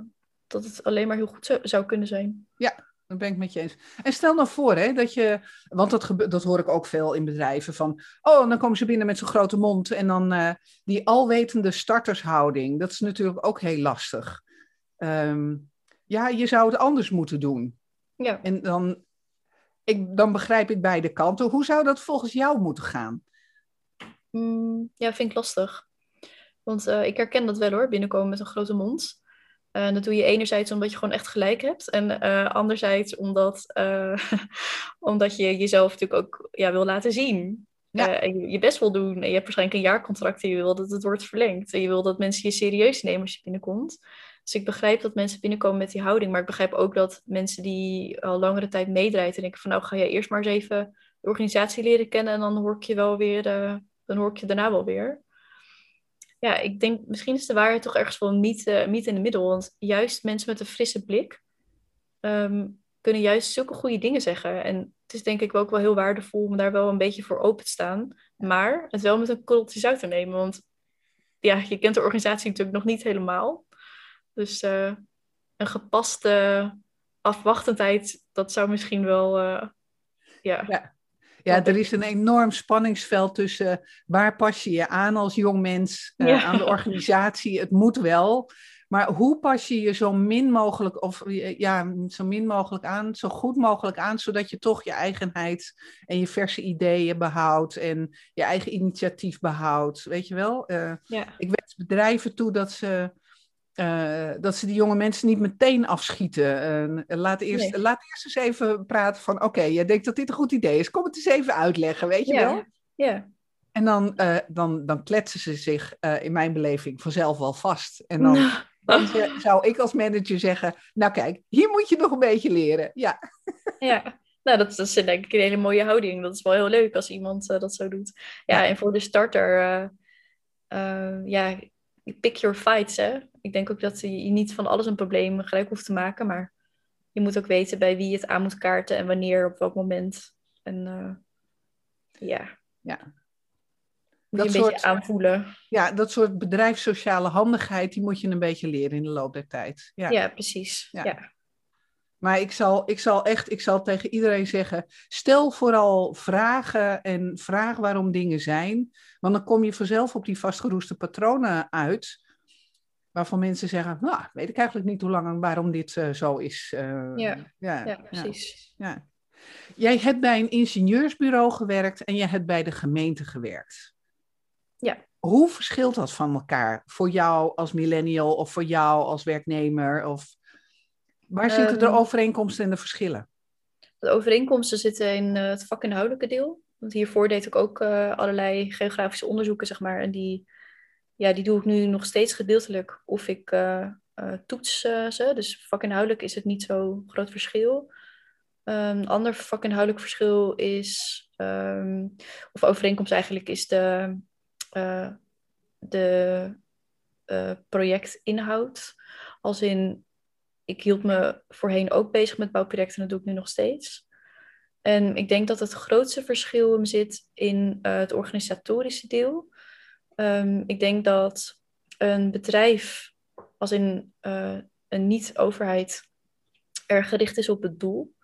dat het alleen maar heel goed zou, zou kunnen zijn. Ja, dat ben ik met je eens. En stel nou voor, hè, dat je, want dat, gebe- dat hoor ik ook veel in bedrijven, van, oh, dan komen ze binnen met zo'n grote mond en dan uh, die alwetende startershouding, dat is natuurlijk ook heel lastig. Um, ja, je zou het anders moeten doen. Ja. En dan, ik, dan begrijp ik beide kanten. Hoe zou dat volgens jou moeten gaan? Mm, ja, vind ik lastig. Want uh, ik herken dat wel hoor, binnenkomen met een grote mond. Uh, dat doe je enerzijds omdat je gewoon echt gelijk hebt. En uh, anderzijds omdat, [LAUGHS] omdat je jezelf natuurlijk ook ja, wil laten zien. Ja. en je, je best wil doen. En je hebt waarschijnlijk een jaarcontract en je wil dat het wordt verlengd. En je wil dat mensen je serieus nemen als je binnenkomt. Dus ik begrijp dat mensen binnenkomen met die houding, maar ik begrijp ook dat mensen die al langere tijd meedraaien en denken van nou ga jij eerst maar eens even de organisatie leren kennen en dan hoor ik je wel weer, uh, dan hoor ik je daarna wel weer. Ja, ik denk misschien is de waarheid toch ergens wel niet, uh, niet in de middel, want juist mensen met een frisse blik ehm, kunnen juist zulke goede dingen zeggen. En het is denk ik ook wel heel waardevol om daar wel een beetje voor open te staan, maar het wel met een korreltje zout te nemen, want ja, je kent de organisatie natuurlijk nog niet helemaal. Dus uh, een gepaste afwachtendheid, dat zou misschien wel. Uh, ja. ja. Ja, er is een enorm spanningsveld tussen waar pas je je aan als jong mens uh, aan de organisatie. Het moet wel. Maar hoe pas je je zo min mogelijk, of ja, zo min mogelijk aan, zo goed mogelijk aan, zodat je toch je eigenheid en je verse ideeën behoudt en je eigen initiatief behoudt. Weet je wel? Uh, ja. Ik wens bedrijven toe dat ze uh, dat ze die jonge mensen niet meteen afschieten. Uh, laat, eerst, laat eerst eens even praten van... oké, jij denkt dat dit een goed idee is. Kom het eens even uitleggen, weet je wel? Ja. En dan, uh, dan, dan kletsen ze zich in mijn beleving vanzelf wel vast. En dan, dan, zou ik als manager zeggen... nou kijk, hier moet je nog een beetje leren. Ja, ja. Nou, dat, dat is denk ik een hele mooie houding. Dat is wel heel leuk als iemand dat zo doet. Ja, en voor de starter... ja, pick your fights, hè ik denk ook dat je niet van alles een probleem gelijk hoeft te maken, maar je moet ook weten bij wie je het aan moet kaarten en wanneer, op welk moment. En uh, ja. ja. Moet dat je een soort, beetje aanvoelen. Ja, dat soort bedrijfssociale handigheid, die moet je een beetje leren in de loop der tijd. Ja, ja precies. Ja. ja. Maar ik zal, ik zal echt, ik zal tegen iedereen zeggen, stel vooral vragen en vraag waarom dingen zijn. Want dan kom je vanzelf op die vastgeroeste patronen uit waarvan mensen zeggen, nou, weet ik eigenlijk niet hoe lang en waarom dit uh, zo is. Uh, ja. Ja, ja, precies. Ja. Jij hebt bij een ingenieursbureau gewerkt en je hebt bij de gemeente gewerkt. Ja. Hoe verschilt dat van elkaar voor jou als millennial of voor jou als werknemer? Of waar zitten de overeenkomsten en de verschillen? De overeenkomsten zitten in uh, het vakinhoudelijke deel. Want hiervoor deed ik ook allerlei geografische onderzoeken, zeg maar. En die ja, die doe ik nu nog steeds gedeeltelijk of ik uh, uh, toets ze. Dus vakinhoudelijk is het niet zo groot verschil. Een ander vakinhoudelijk verschil is, um, of overeenkomst eigenlijk, is de, de projectinhoud. Als in, ik hield me voorheen ook bezig met bouwprojecten en dat doe ik nu nog steeds. En ik denk dat het grootste verschil hem zit in het organisatorische deel. Um, ik denk dat een bedrijf, als in uh, een niet-overheid, er gericht is op het doel.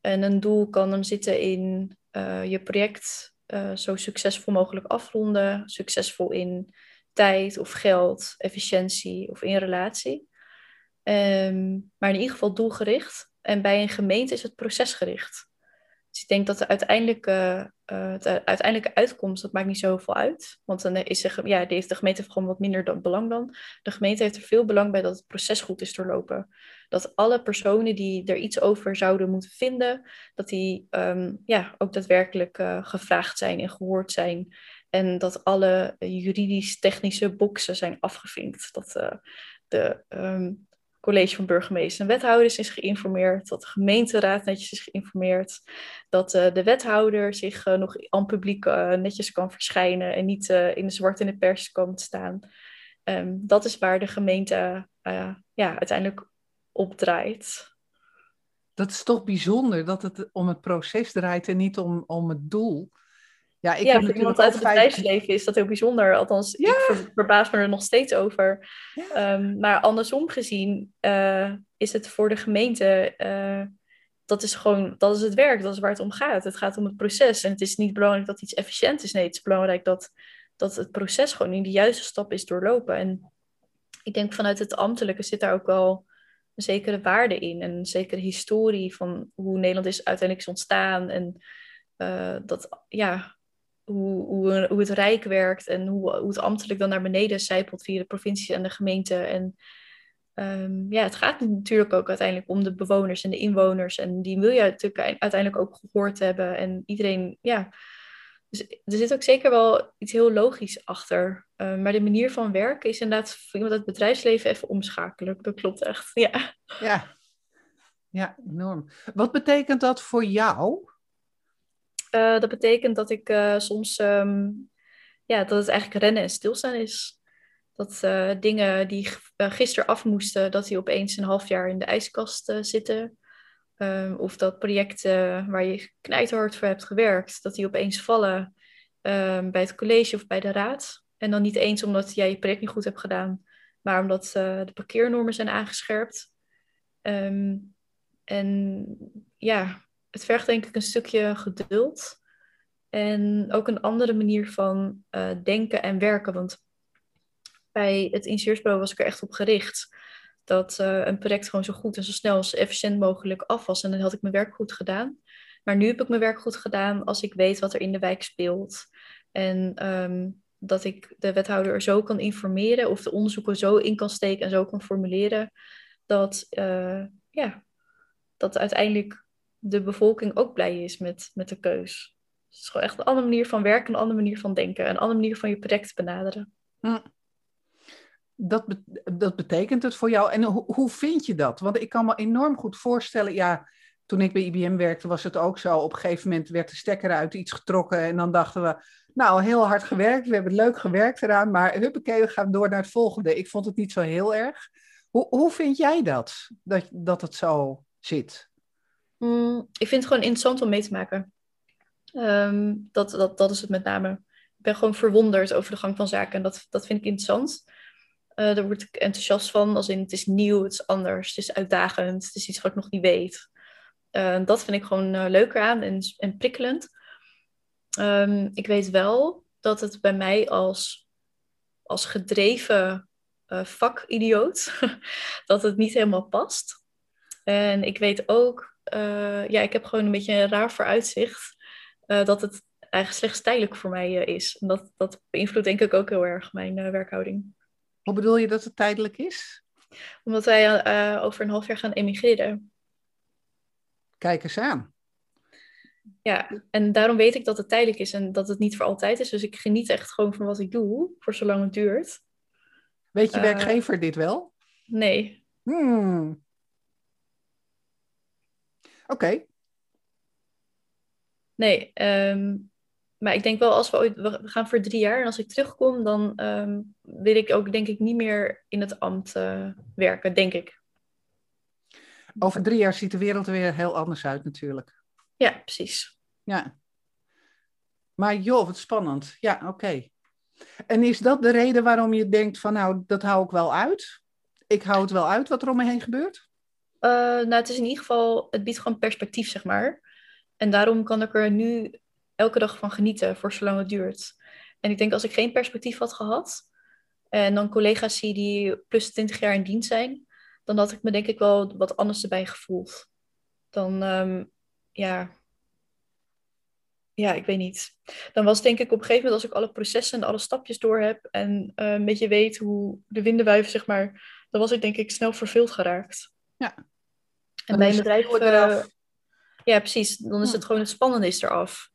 En een doel kan hem zitten in uh, je project zo succesvol mogelijk afronden, succesvol in tijd of geld, efficiëntie of in relatie. Um, maar in ieder geval doelgericht. En bij een gemeente is het procesgericht. Dus ik denk dat de uiteindelijke, de uiteindelijke uitkomst, dat maakt niet zoveel uit. Want dan is de, ja, de gemeente gewoon wat minder dan, belang dan. De gemeente heeft er veel belang bij dat het proces goed is doorlopen. Dat alle personen die er iets over zouden moeten vinden, dat die um, ja, ook daadwerkelijk uh, gevraagd zijn en gehoord zijn. En dat alle juridisch-technische boxen zijn afgevinkt. Dat uh, de um, college van burgemeesters en wethouders is geïnformeerd, dat de gemeenteraad netjes is geïnformeerd, dat uh, de wethouder zich uh, nog aan publiek uh, netjes kan verschijnen en niet in de zwart in de pers te staan. Um, dat is waar de gemeente ja, uiteindelijk op draait. Dat is toch bijzonder dat het om het proces draait en niet om, om het doel. Ja, ik ja voor iemand uit het bedrijfsleven is dat heel bijzonder. Althans, ik verbaas me er nog steeds over. Um, maar andersom gezien uh, is het voor de gemeente... Uh, dat is gewoon, dat is het werk, dat is waar het om gaat. Het gaat om het proces. En het is niet belangrijk dat iets efficiënt is. Nee, het is belangrijk dat, dat het proces gewoon in de juiste stap is doorlopen. En ik denk vanuit het ambtelijke zit daar ook wel een zekere waarde in. En een zekere historie van hoe Nederland is uiteindelijk is ontstaan. En uh, dat, ja, hoe, hoe, het Rijk werkt en hoe, hoe het ambtelijk dan naar beneden zijpelt via de provincie en de gemeente. En um, ja, het gaat natuurlijk ook uiteindelijk om de bewoners en de inwoners. En die wil je natuurlijk uiteindelijk ook gehoord hebben. En iedereen, ja, Dus er zit ook zeker wel iets heel logisch achter. Uh, maar de manier van werken is inderdaad voor iemand uit het bedrijfsleven even omschakelen. Dat klopt echt, [LAUGHS] ja. Ja, ja enorm. Wat betekent dat voor jou? Uh, dat betekent dat ik uh, soms, um, ja, dat het eigenlijk rennen en stilstaan is. Dat dingen die gisteren af moesten, dat die opeens een half jaar in de ijskast zitten. Um, of dat projecten waar je knijterhard voor hebt gewerkt, dat die opeens vallen um, bij het college of bij de raad. En dan niet eens omdat jij je project niet goed hebt gedaan, maar omdat de parkeernormen zijn aangescherpt. En ja, het vergt denk ik een stukje geduld. En ook een andere manier van uh, denken en werken. Want bij het ingenieursbureau was ik er echt op gericht dat uh, een project gewoon zo goed en zo snel als efficiënt mogelijk af was. En dan had ik mijn werk goed gedaan. Maar nu heb ik mijn werk goed gedaan als ik weet wat er in de wijk speelt. En um, dat ik de wethouder er zo kan informeren of de onderzoeken zo in kan steken en zo kan formuleren. Dat, uh, ja, dat uiteindelijk de bevolking ook blij is met, met de keus. het is gewoon echt een andere manier van werken, een andere manier van denken, een andere manier van je project benaderen. Dat, dat betekent het voor jou. En hoe vind je dat? Want ik kan me enorm goed voorstellen, ja, toen ik bij IBM werkte was het ook zo. Op een gegeven moment werd de stekker uit iets getrokken en dan dachten we, nou, heel hard gewerkt, we hebben leuk gewerkt eraan, maar huppakee, we gaan door naar het volgende. Ik vond het niet zo heel erg. Hoe, hoe vind jij dat, dat, dat het zo zit? Mm, ik vind het gewoon interessant om mee te maken. Ehm, dat, dat, dat is het met name. Ik ben gewoon verwonderd over de gang van zaken en dat, dat vind ik interessant. Uh, daar word ik enthousiast van, als in het is nieuw, het is anders, het is uitdagend, het is iets wat ik nog niet weet. Uh, dat vind ik gewoon uh, leuker aan en, en prikkelend. Um, ik weet wel dat het bij mij als, als gedreven vakidioot, [LAUGHS] dat het niet helemaal past. En ik weet ook, ja, ik heb gewoon een beetje een raar vooruitzicht, dat het eigenlijk slechts tijdelijk voor mij is. En dat, dat beïnvloedt denk ik ook heel erg mijn werkhouding. Hoe bedoel je dat het tijdelijk is? Omdat wij over een half jaar gaan emigreren. Kijk eens aan. Ja, en daarom weet ik dat het tijdelijk is en dat het niet voor altijd is. Dus ik geniet echt gewoon van wat ik doe, voor zolang het duurt. Weet je werkgever dit wel? Nee. Hmm. Oké. Okay. Nee, um, maar ik denk wel, als we ooit, we gaan voor drie jaar en als ik terugkom, dan um, wil ik ook denk ik niet meer in het ambt uh, werken, denk ik. Over drie jaar ziet de wereld er weer heel anders uit natuurlijk. Ja, precies. Ja. Maar joh, wat spannend. Ja, oké. En is dat de reden waarom je denkt van nou, dat hou ik wel uit? Ik hou het wel uit wat er om me heen gebeurt? Uh, nou, het is in ieder geval, het biedt gewoon perspectief, zeg maar. En daarom kan ik er nu elke dag van genieten voor zolang het duurt. En ik denk als ik geen perspectief had gehad en dan collega's zie die plus 20 jaar in dienst zijn, dan had ik me denk ik wel wat anders erbij gevoeld. Dan, um, ja, ja, ik weet niet. Dan was denk ik op een gegeven moment, als ik alle processen en alle stapjes door heb en uh, een beetje weet hoe de winden wuiven, zeg maar, dan was ik denk ik snel verveeld geraakt. Ja. En bij een bedrijf. Uh, ja, precies. Dan is het gewoon het spannende is eraf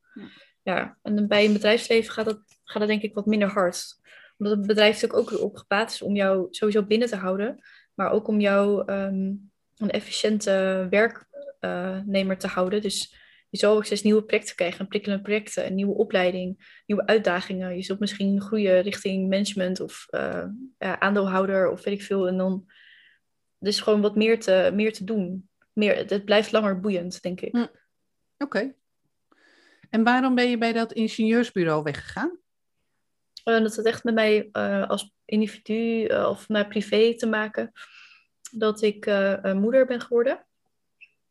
ja, en bij een bedrijfsleven gaat dat, gaat dat denk ik wat minder hard. Omdat het bedrijf natuurlijk ook op gebaat is om jou sowieso binnen te houden, maar ook om jou um, een efficiënte werknemer te houden. Dus je zal ook steeds nieuwe projecten krijgen, prikkelende projecten, een nieuwe opleiding, nieuwe uitdagingen. Je zult misschien groeien richting management of uh, ja, aandeelhouder of weet ik veel. En dan dus gewoon wat meer te, meer te doen. Meer, het blijft langer boeiend, denk ik. Hm. Oké, okay. En waarom ben je bij dat ingenieursbureau weggegaan? Uh, dat had echt met mij uh, als individu uh, of met privé te maken. Dat ik moeder ben geworden.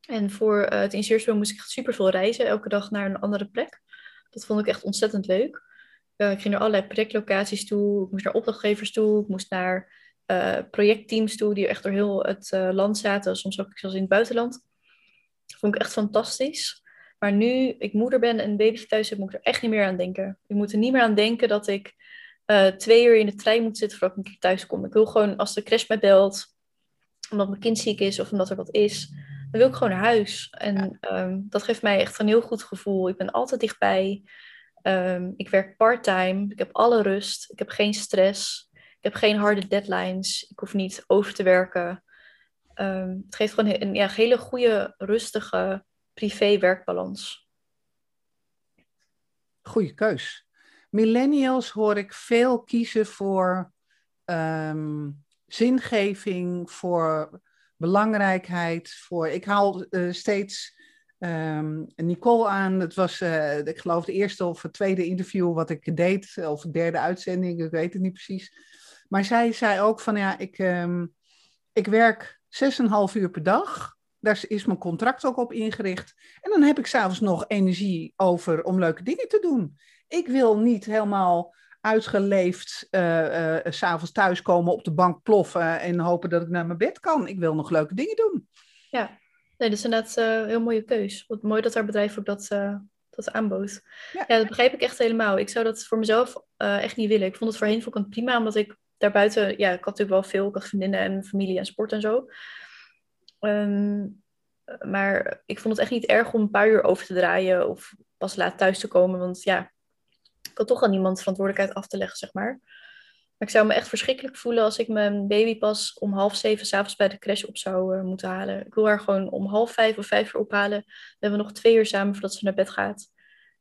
En voor het ingenieursbureau moest ik echt super veel reizen. Elke dag naar een andere plek. Dat vond ik echt ontzettend leuk. ik ging naar allerlei projectlocaties toe. Ik moest naar opdrachtgevers toe. Ik moest naar projectteams toe. Die echt door heel het land zaten. Soms ook zelfs in het buitenland. Dat vond ik echt fantastisch. Maar nu ik moeder ben en een baby thuis heb, moet ik er echt niet meer aan denken. Ik moet er niet meer aan denken dat ik uh, twee uur in de trein moet zitten voordat ik een keer thuis kom. Ik wil gewoon, als de crash mij belt, omdat mijn kind ziek is of omdat er wat is, dan wil ik gewoon naar huis. En ja. um, dat geeft mij echt een heel goed gevoel. Ik ben altijd dichtbij. Ehm, ik werk part-time. Ik heb alle rust. Ik heb geen stress. Ik heb geen harde deadlines. Ik hoef niet over te werken. Ehm, het geeft gewoon een hele goede, rustige privé-werkbalans. Goeie keus. Millennials hoor ik veel kiezen voor ehm, zingeving, voor belangrijkheid. Voor, ik haal uh, steeds um, Nicole aan. Het was, uh, ik geloof, de eerste of tweede interview wat ik deed, of de derde uitzending, ik weet het niet precies. Maar zij zei ook van ja, ik, um, ik werk 6,5 uur per dag. Daar is mijn contract ook op ingericht. En dan heb ik s'avonds nog energie over om leuke dingen te doen. Ik wil niet helemaal uitgeleefd uh, uh, s'avonds thuiskomen, op de bank ploffen en hopen dat ik naar mijn bed kan. Ik wil nog leuke dingen doen. Ja, nee, dat is inderdaad uh, een heel mooie keus. Wat mooi dat haar bedrijf ook dat, dat aanbood. Ja. ja. dat begrijp ik echt helemaal. Ik zou dat voor mezelf echt niet willen. Ik vond het voorheen vond ik het prima, omdat ik daarbuiten, ja, ik had natuurlijk wel veel, ik had vriendinnen en familie en sport en zo. Um, maar ik vond het echt niet erg om een paar uur over te draaien of pas laat thuis te komen, want ja, ik had toch aan niemand verantwoordelijkheid af te leggen, zeg maar. Maar ik zou me echt verschrikkelijk voelen als ik mijn baby pas om half zeven s'avonds bij de crash op zou uh, moeten halen. Ik wil haar gewoon om half vijf of vijf uur ophalen. Dan hebben we nog twee uur samen voordat ze naar bed gaat.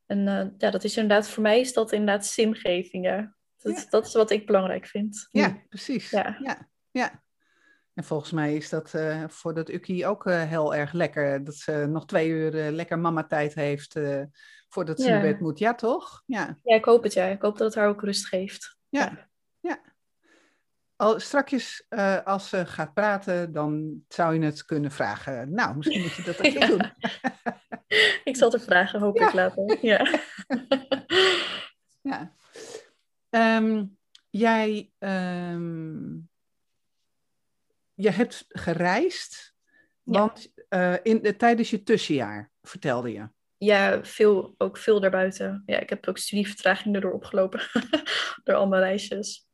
En uh, ja, dat is inderdaad, voor mij is dat inderdaad zingeving. Ja. Dat, ja. dat is wat ik belangrijk vind. Ja, precies. Ja. ja. ja. En volgens mij is dat uh, voor dat Ukkie ook uh, heel erg lekker. Dat ze nog twee uur uh, lekker mama-tijd heeft voordat ze ja. naar bed moet. Ja, toch? Ja. ja, ik hoop het. Ja. Ik hoop dat het haar ook rust geeft. Ja, ja. Al, strakjes, als ze gaat praten, dan zou je het kunnen vragen. Nou, misschien moet je dat [LAUGHS] ja. doen. ik zal het vragen, hoop ik later. Ja. [LAUGHS] ja. [LAUGHS] Um, jij... Um, je hebt gereisd, want uh, in, tijdens je tussenjaar, vertelde je. Ja, veel, ook veel daarbuiten. Ja, ik heb ook studievertraging erdoor opgelopen, [LAUGHS] door al mijn reisjes.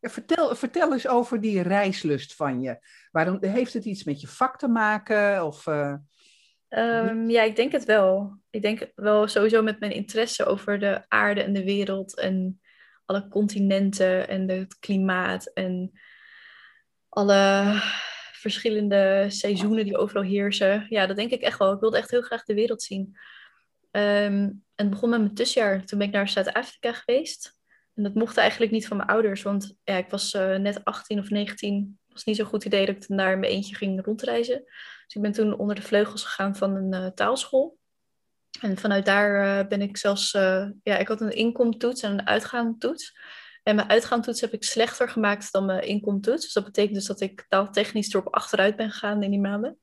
Ja, vertel, vertel eens over die reislust van je. Waarom, heeft het iets met je vak te maken? Of, uh... um, ja, ik denk het wel. Ik denk wel sowieso met mijn interesse over de aarde en de wereld en alle continenten en het klimaat en alle verschillende seizoenen die overal heersen. Ja, dat denk ik echt wel. Ik wilde echt heel graag de wereld zien. Um, en het begon met mijn tussenjaar. Toen ben ik naar Zuid-Afrika geweest. En dat mocht eigenlijk niet van mijn ouders, want ja, ik was uh, net 18 of 19. Het was niet zo'n goed idee dat ik daar in mijn eentje ging rondreizen. Dus ik ben toen onder de vleugels gegaan van een uh, taalschool. En vanuit daar uh, ben ik zelfs, ja, ik had een inkomtoets en een uitgaantoets. En mijn uitgaantoets heb ik slechter gemaakt dan mijn inkomtoets. Dus dat betekent dus dat ik taaltechnisch erop achteruit ben gegaan in die maanden.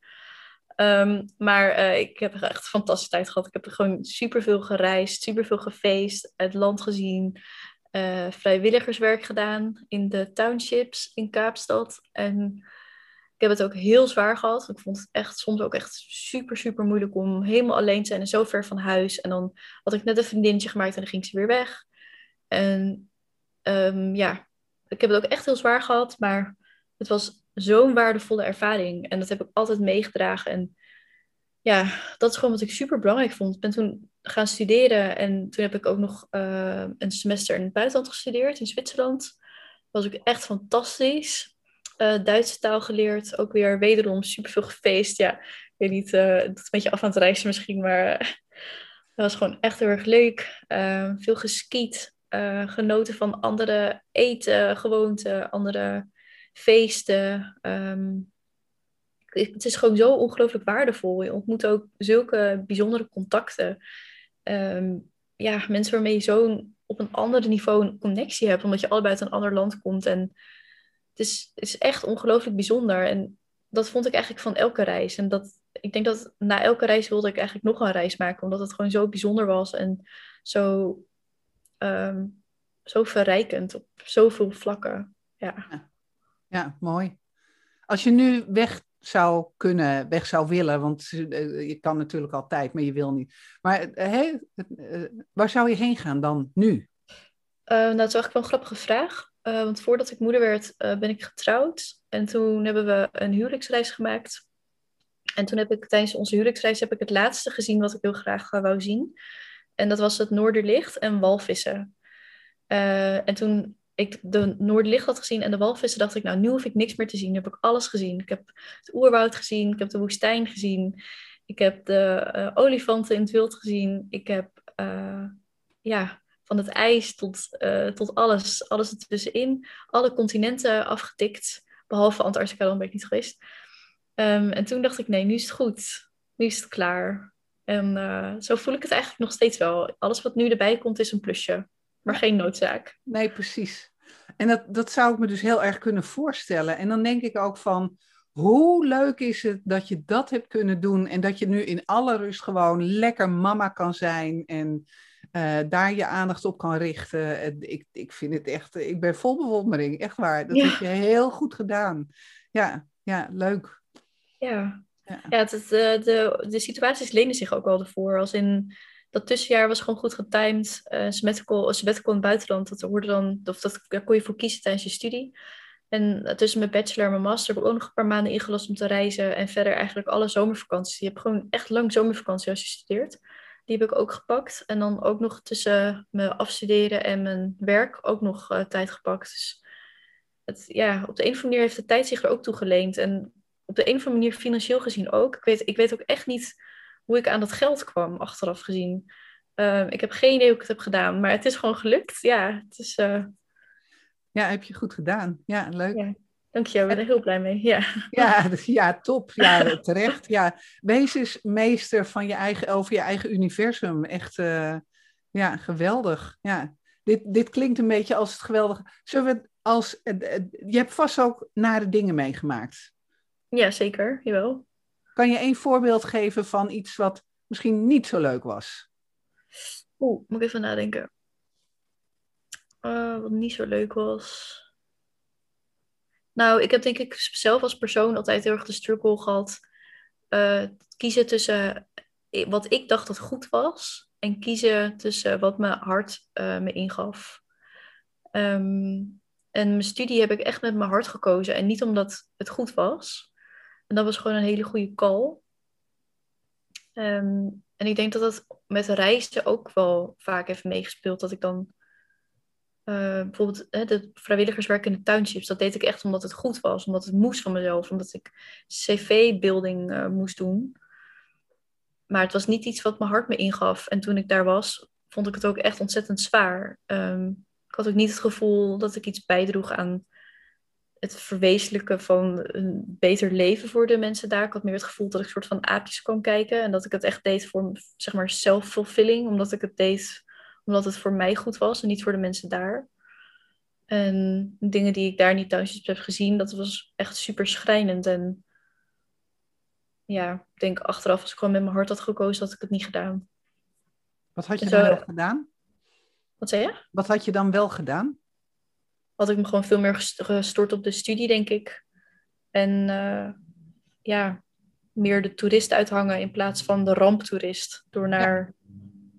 Um, maar uh, ik heb echt een fantastische tijd gehad. Ik heb gewoon superveel gereisd, superveel gefeest, het land gezien, vrijwilligerswerk gedaan in de townships in Kaapstad. En ik heb het ook heel zwaar gehad. Ik vond het echt soms ook echt super, super moeilijk om helemaal alleen te zijn en zo ver van huis. En dan had ik net een vriendinnetje gemaakt en dan ging ze weer weg. En um, ja, ik heb het ook echt heel zwaar gehad, maar het was zo'n waardevolle ervaring. En dat heb ik altijd meegedragen. En ja, dat is gewoon wat ik super belangrijk vond. Ik ben toen gaan studeren en toen heb ik ook nog uh, een semester in het buitenland gestudeerd, in Zwitserland. Dat was ook echt fantastisch. Uh, Duitse taal geleerd, ook weer wederom superveel gefeest. Ja, ik weet niet, uh, het is een beetje af aan het reizen misschien, maar dat was gewoon echt heel erg leuk. veel geskiet, genoten van andere eten, gewoonten, andere feesten. Um, het is gewoon zo ongelooflijk waardevol. Je ontmoet ook zulke bijzondere contacten. Um, ja, mensen waarmee je zo op een ander niveau een connectie hebt, omdat je allebei uit een ander land komt. En het is, het is echt ongelooflijk bijzonder. En dat vond ik eigenlijk van elke reis. En dat, ik denk dat na elke reis wilde ik eigenlijk nog een reis maken, omdat het gewoon zo bijzonder was en zo um, zo verrijkend op zoveel vlakken. Ja. ja. ja. mooi. Als je nu weg zou kunnen, weg zou willen, want uh, je kan natuurlijk altijd, maar je wil niet. Maar uh, uh, waar zou je heen gaan dan nu? nou, dat is eigenlijk wel een grappige vraag. Want voordat ik moeder werd, ben ik getrouwd. En toen hebben we een huwelijksreis gemaakt. En toen heb ik tijdens onze huwelijksreis heb ik het laatste gezien wat ik heel graag wou zien. En dat was het Noorderlicht en walvissen. Uh, en toen ik de Noorderlicht had gezien en de walvissen, dacht ik, nou, nu hoef ik niks meer te zien. Nu heb ik alles gezien. Ik heb het oerwoud gezien, ik heb de woestijn gezien, ik heb de olifanten in het wild gezien, ik heb, ja, van het ijs tot, tot alles, alles ertussenin, alle continenten afgetikt, behalve Antarctica, dan ben ik niet geweest. Um, en toen dacht ik, nee, nu is het goed. Nu is het klaar. En zo voel ik het eigenlijk nog steeds wel. Alles wat nu erbij komt is een plusje maar geen noodzaak. Nee, precies. En dat, dat zou ik me dus heel erg kunnen voorstellen. En dan denk ik ook van, hoe leuk is het dat je dat hebt kunnen doen en dat je nu in alle rust gewoon lekker mama kan zijn en uh, daar je aandacht op kan richten. Ik, ik vind het echt, ik ben vol bewondering, echt waar. Dat heb je heel goed gedaan. Ja, ja, leuk. Ja, ja. ja het, de, de, de situaties lenen zich ook wel ervoor. Als in, dat tussenjaar was gewoon goed getimed. Uh, sabbatical, sabbatical in het buitenland, dat, hoorde dan, of dat, daar kon je voor kiezen tijdens je studie. En tussen mijn bachelor en mijn master heb ik ook nog een paar maanden ingelast om te reizen. En verder eigenlijk alle zomervakanties. Je hebt gewoon echt lang zomervakantie als je studeert. Die heb ik ook gepakt. En dan ook nog tussen mijn afstuderen en mijn werk ook nog uh, tijd gepakt. Dus het, ja, op de een of andere manier heeft de tijd zich er ook toe geleend. En op de een of andere manier financieel gezien ook. Ik weet, ik weet ook echt niet hoe ik aan dat geld kwam, achteraf gezien. Uh, ik heb geen idee hoe ik het heb gedaan, maar het is gewoon gelukt. Ja, het is... Uh... Ja, heb je goed gedaan. Ja, leuk. Ja. Dank je, ik ben er heel blij mee. Ja, ja, [LAUGHS] ja top. Ja, terecht. Ja, wees eens meester van je eigen, over je eigen universum. Echt, uh, ja, geweldig. Ja. Dit, dit klinkt een beetje als het geweldige. Zullen we als, je hebt vast ook nare dingen meegemaakt. Ja, zeker. Jawel. Kan je één voorbeeld geven van iets wat misschien niet zo leuk was? Oeh, moet ik even nadenken. Wat niet zo leuk was. Nou, ik heb denk ik zelf als persoon altijd heel erg de struggle gehad. Uh, kiezen tussen wat ik dacht dat goed was. En kiezen tussen wat mijn hart uh, me ingaf. Um, en mijn studie heb ik echt met mijn hart gekozen. En niet omdat het goed was. En dat was gewoon een hele goede call. Um, en ik denk dat dat met reizen ook wel vaak heeft meegespeeld. Dat ik dan uh, bijvoorbeeld hè, de vrijwilligerswerk in de townships, dat deed ik echt omdat het goed was. Omdat het moest van mezelf. Omdat ik cv-building uh, moest doen. Maar het was niet iets wat mijn hart me ingaf. En toen ik daar was, vond ik het ook echt ontzettend zwaar. Um, ik had ook niet het gevoel dat ik iets bijdroeg aan het verwezenlijken van een beter leven voor de mensen daar. Ik had meer het gevoel dat ik soort van aapjes kwam kijken. En dat ik het echt deed voor, zeg maar, self-fulfilling. Omdat ik het deed omdat het voor mij goed was en niet voor de mensen daar. En dingen die ik daar niet thuis heb gezien, dat was echt super schrijnend. En ja, ik denk achteraf, als ik gewoon met mijn hart had gekozen, had ik het niet gedaan. Wat had je dan wel gedaan? Wat zei je? Wat had je dan wel gedaan? had ik me gewoon veel meer gestort op de studie, denk ik. En uh, ja, meer de toerist uithangen in plaats van de ramptoerist. Door naar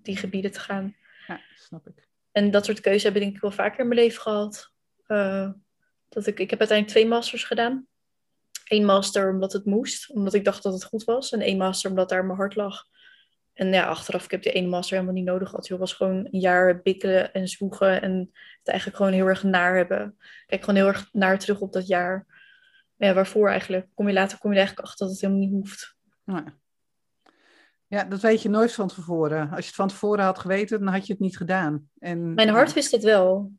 die gebieden te gaan. Ja, snap ik. En dat soort keuzes heb ik denk ik wel vaker in mijn leven gehad. Uh, dat ik, ik heb uiteindelijk twee masters gedaan. Eén master omdat het moest, omdat ik dacht dat het goed was. En één master omdat daar mijn hart lag. En ja, achteraf, ik heb die ene master helemaal niet nodig gehad. Je was gewoon een jaar bikkelen en zwoegen en het eigenlijk gewoon heel erg naar hebben. Kijk gewoon heel erg naar terug op dat jaar. Ja, waarvoor eigenlijk? Kom je later kom je er eigenlijk achter dat het helemaal niet hoeft. Ja. Ja, dat weet je nooit van tevoren. Als je het van tevoren had geweten, dan had je het niet gedaan. En, Mijn hart wist het wel.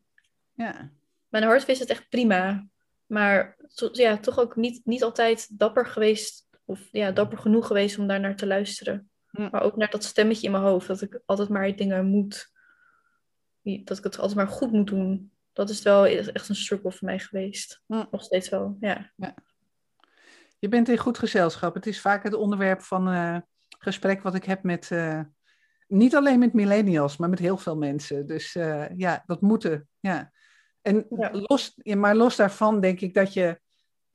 Ja. Mijn hart wist het echt prima. Maar ja, toch ook niet, niet altijd dapper geweest. Of ja, dapper genoeg geweest om daar naar te luisteren. Maar ook naar dat stemmetje in mijn hoofd. Dat ik altijd maar dingen moet. Dat ik het altijd maar goed moet doen. Dat is wel echt een struggle voor mij geweest. Nog steeds wel, ja. ja. Je bent in goed gezelschap. Het is vaak het onderwerp van uh, gesprek wat ik heb met... Uh, niet alleen met millennials, maar met heel veel mensen. Dus uh, ja, dat moeten. Ja. En ja. Los, maar los daarvan denk ik dat je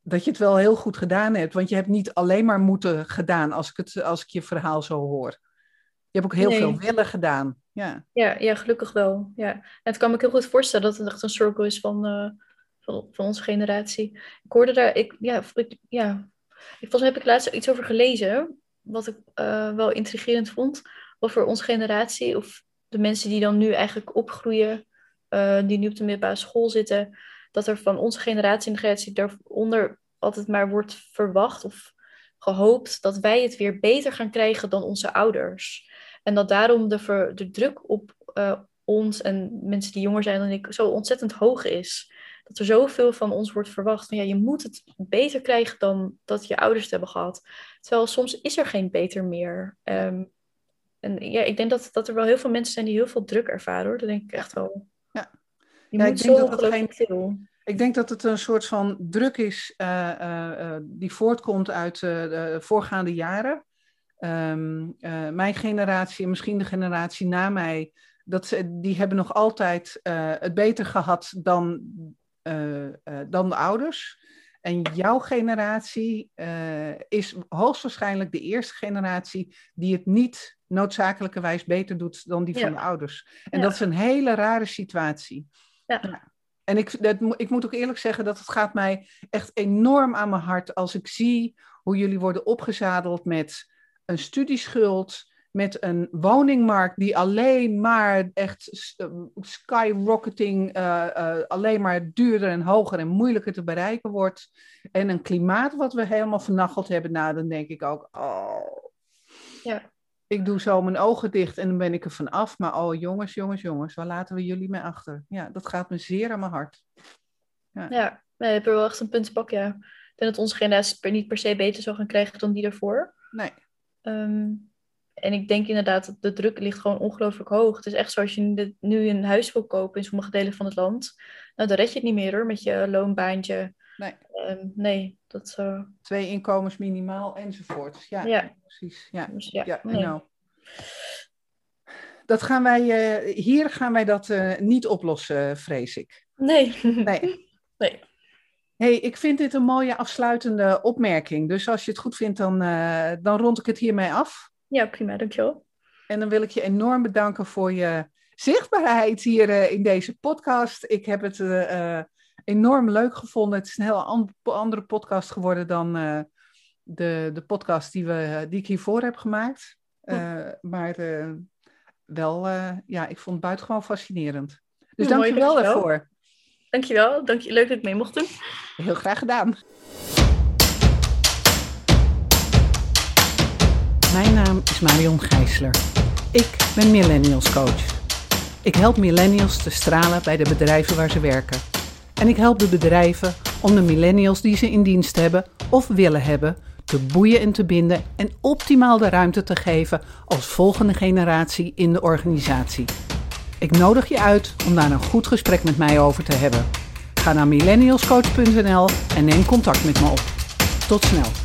dat je het wel heel goed gedaan hebt. Want je hebt niet alleen maar moeten gedaan als ik, het, als ik je verhaal zo hoor. Je hebt ook heel veel willen gedaan. Ja. Ja, ja, gelukkig wel. Ja. En het kan me heel goed voorstellen dat het echt een cirkel is van, uh, van, van, onze generatie. Ik hoorde daar, ik, ja, ik, ja. Ik, volgens mij heb ik laatst iets over gelezen. Wat ik uh, wel intrigerend vond. Over onze generatie. Of de mensen die dan nu eigenlijk opgroeien, uh, die nu op de middelbare school zitten, dat er van onze generatie en de generatie daaronder altijd maar wordt verwacht of gehoopt dat wij het weer beter gaan krijgen dan onze ouders. En dat daarom de, de druk op uh, ons en mensen die jonger zijn dan ik zo ontzettend hoog is. Dat er zoveel van ons wordt verwacht van ja, je moet het beter krijgen dan dat je ouders het hebben gehad. Terwijl soms is er geen beter meer. Um, en ja, ik denk dat, dat er wel heel veel mensen zijn die heel veel druk ervaren hoor. Dat denk ik echt wel. Ja, je ja, moet ik denk zo dat het geen, veel. Ik denk dat het een soort van druk is uh, uh, die voortkomt uit de voorgaande jaren. Um, mijn generatie en misschien de generatie na mij, dat ze, die hebben nog altijd het beter gehad dan, dan de ouders. En jouw generatie is hoogstwaarschijnlijk de eerste generatie die het niet noodzakelijkerwijs beter doet dan die van de ouders. En dat is een hele rare situatie. Ja. En ik, dat, ik moet ook eerlijk zeggen dat het gaat mij echt enorm aan mijn hart als ik zie hoe jullie worden opgezadeld met een studieschuld, met een woningmarkt die alleen maar echt skyrocketing, uh, uh, alleen maar duurder en hoger en moeilijker te bereiken wordt. En een klimaat wat we helemaal vernacheld hebben. Nou, dan denk ik ook, oh. Ja ik doe zo mijn ogen dicht en dan ben ik er van af. Maar oh jongens, jongens, jongens, waar laten we jullie mee achter? Ja, dat gaat me zeer aan mijn hart. Ja, ja je hebt er wel echt een punt pak, ja. Ik denk dat onze generatie niet per se beter zou gaan krijgen dan die daarvoor. Nee. Ehm, en ik denk inderdaad dat de druk ligt gewoon ongelooflijk hoog. Het is echt zoals je nu een huis wil kopen in sommige delen van het land. Nou, dan red je het niet meer hoor, met je loonbaantje. Nee. Um, nee, dat zo. Twee inkomens minimaal enzovoort. Ja, ja. precies. Ja, dus ja, ja nou. Dat gaan wij, uh, hier gaan wij dat uh, niet oplossen, vrees ik. Nee. Nee. [LAUGHS] nee. hey, ik vind dit een mooie afsluitende opmerking. Dus als je het goed vindt, dan, uh, dan rond ik het hiermee af. Ja, prima, dankjewel. En dan wil ik je enorm bedanken voor je zichtbaarheid hier in deze podcast. Ik heb het enorm leuk gevonden. Het is een heel andere podcast geworden dan uh, de, de podcast die, we, die ik hiervoor heb gemaakt. Uh, maar wel, ja, ik vond het buitengewoon fascinerend. Dus dank je wel daarvoor. Dankjewel. Dank je, leuk dat ik mee mocht doen. Heel graag gedaan. Mijn naam is Marion Gijsler. Ik ben Millennials Coach. Ik help millennials te stralen bij de bedrijven waar ze werken. En ik help de bedrijven om de millennials die ze in dienst hebben of willen hebben te boeien en te binden en optimaal de ruimte te geven als volgende generatie in de organisatie. Ik nodig je uit om daar een goed gesprek met mij over te hebben. Ga naar millennialscoach.nl en neem contact met me op. Tot snel.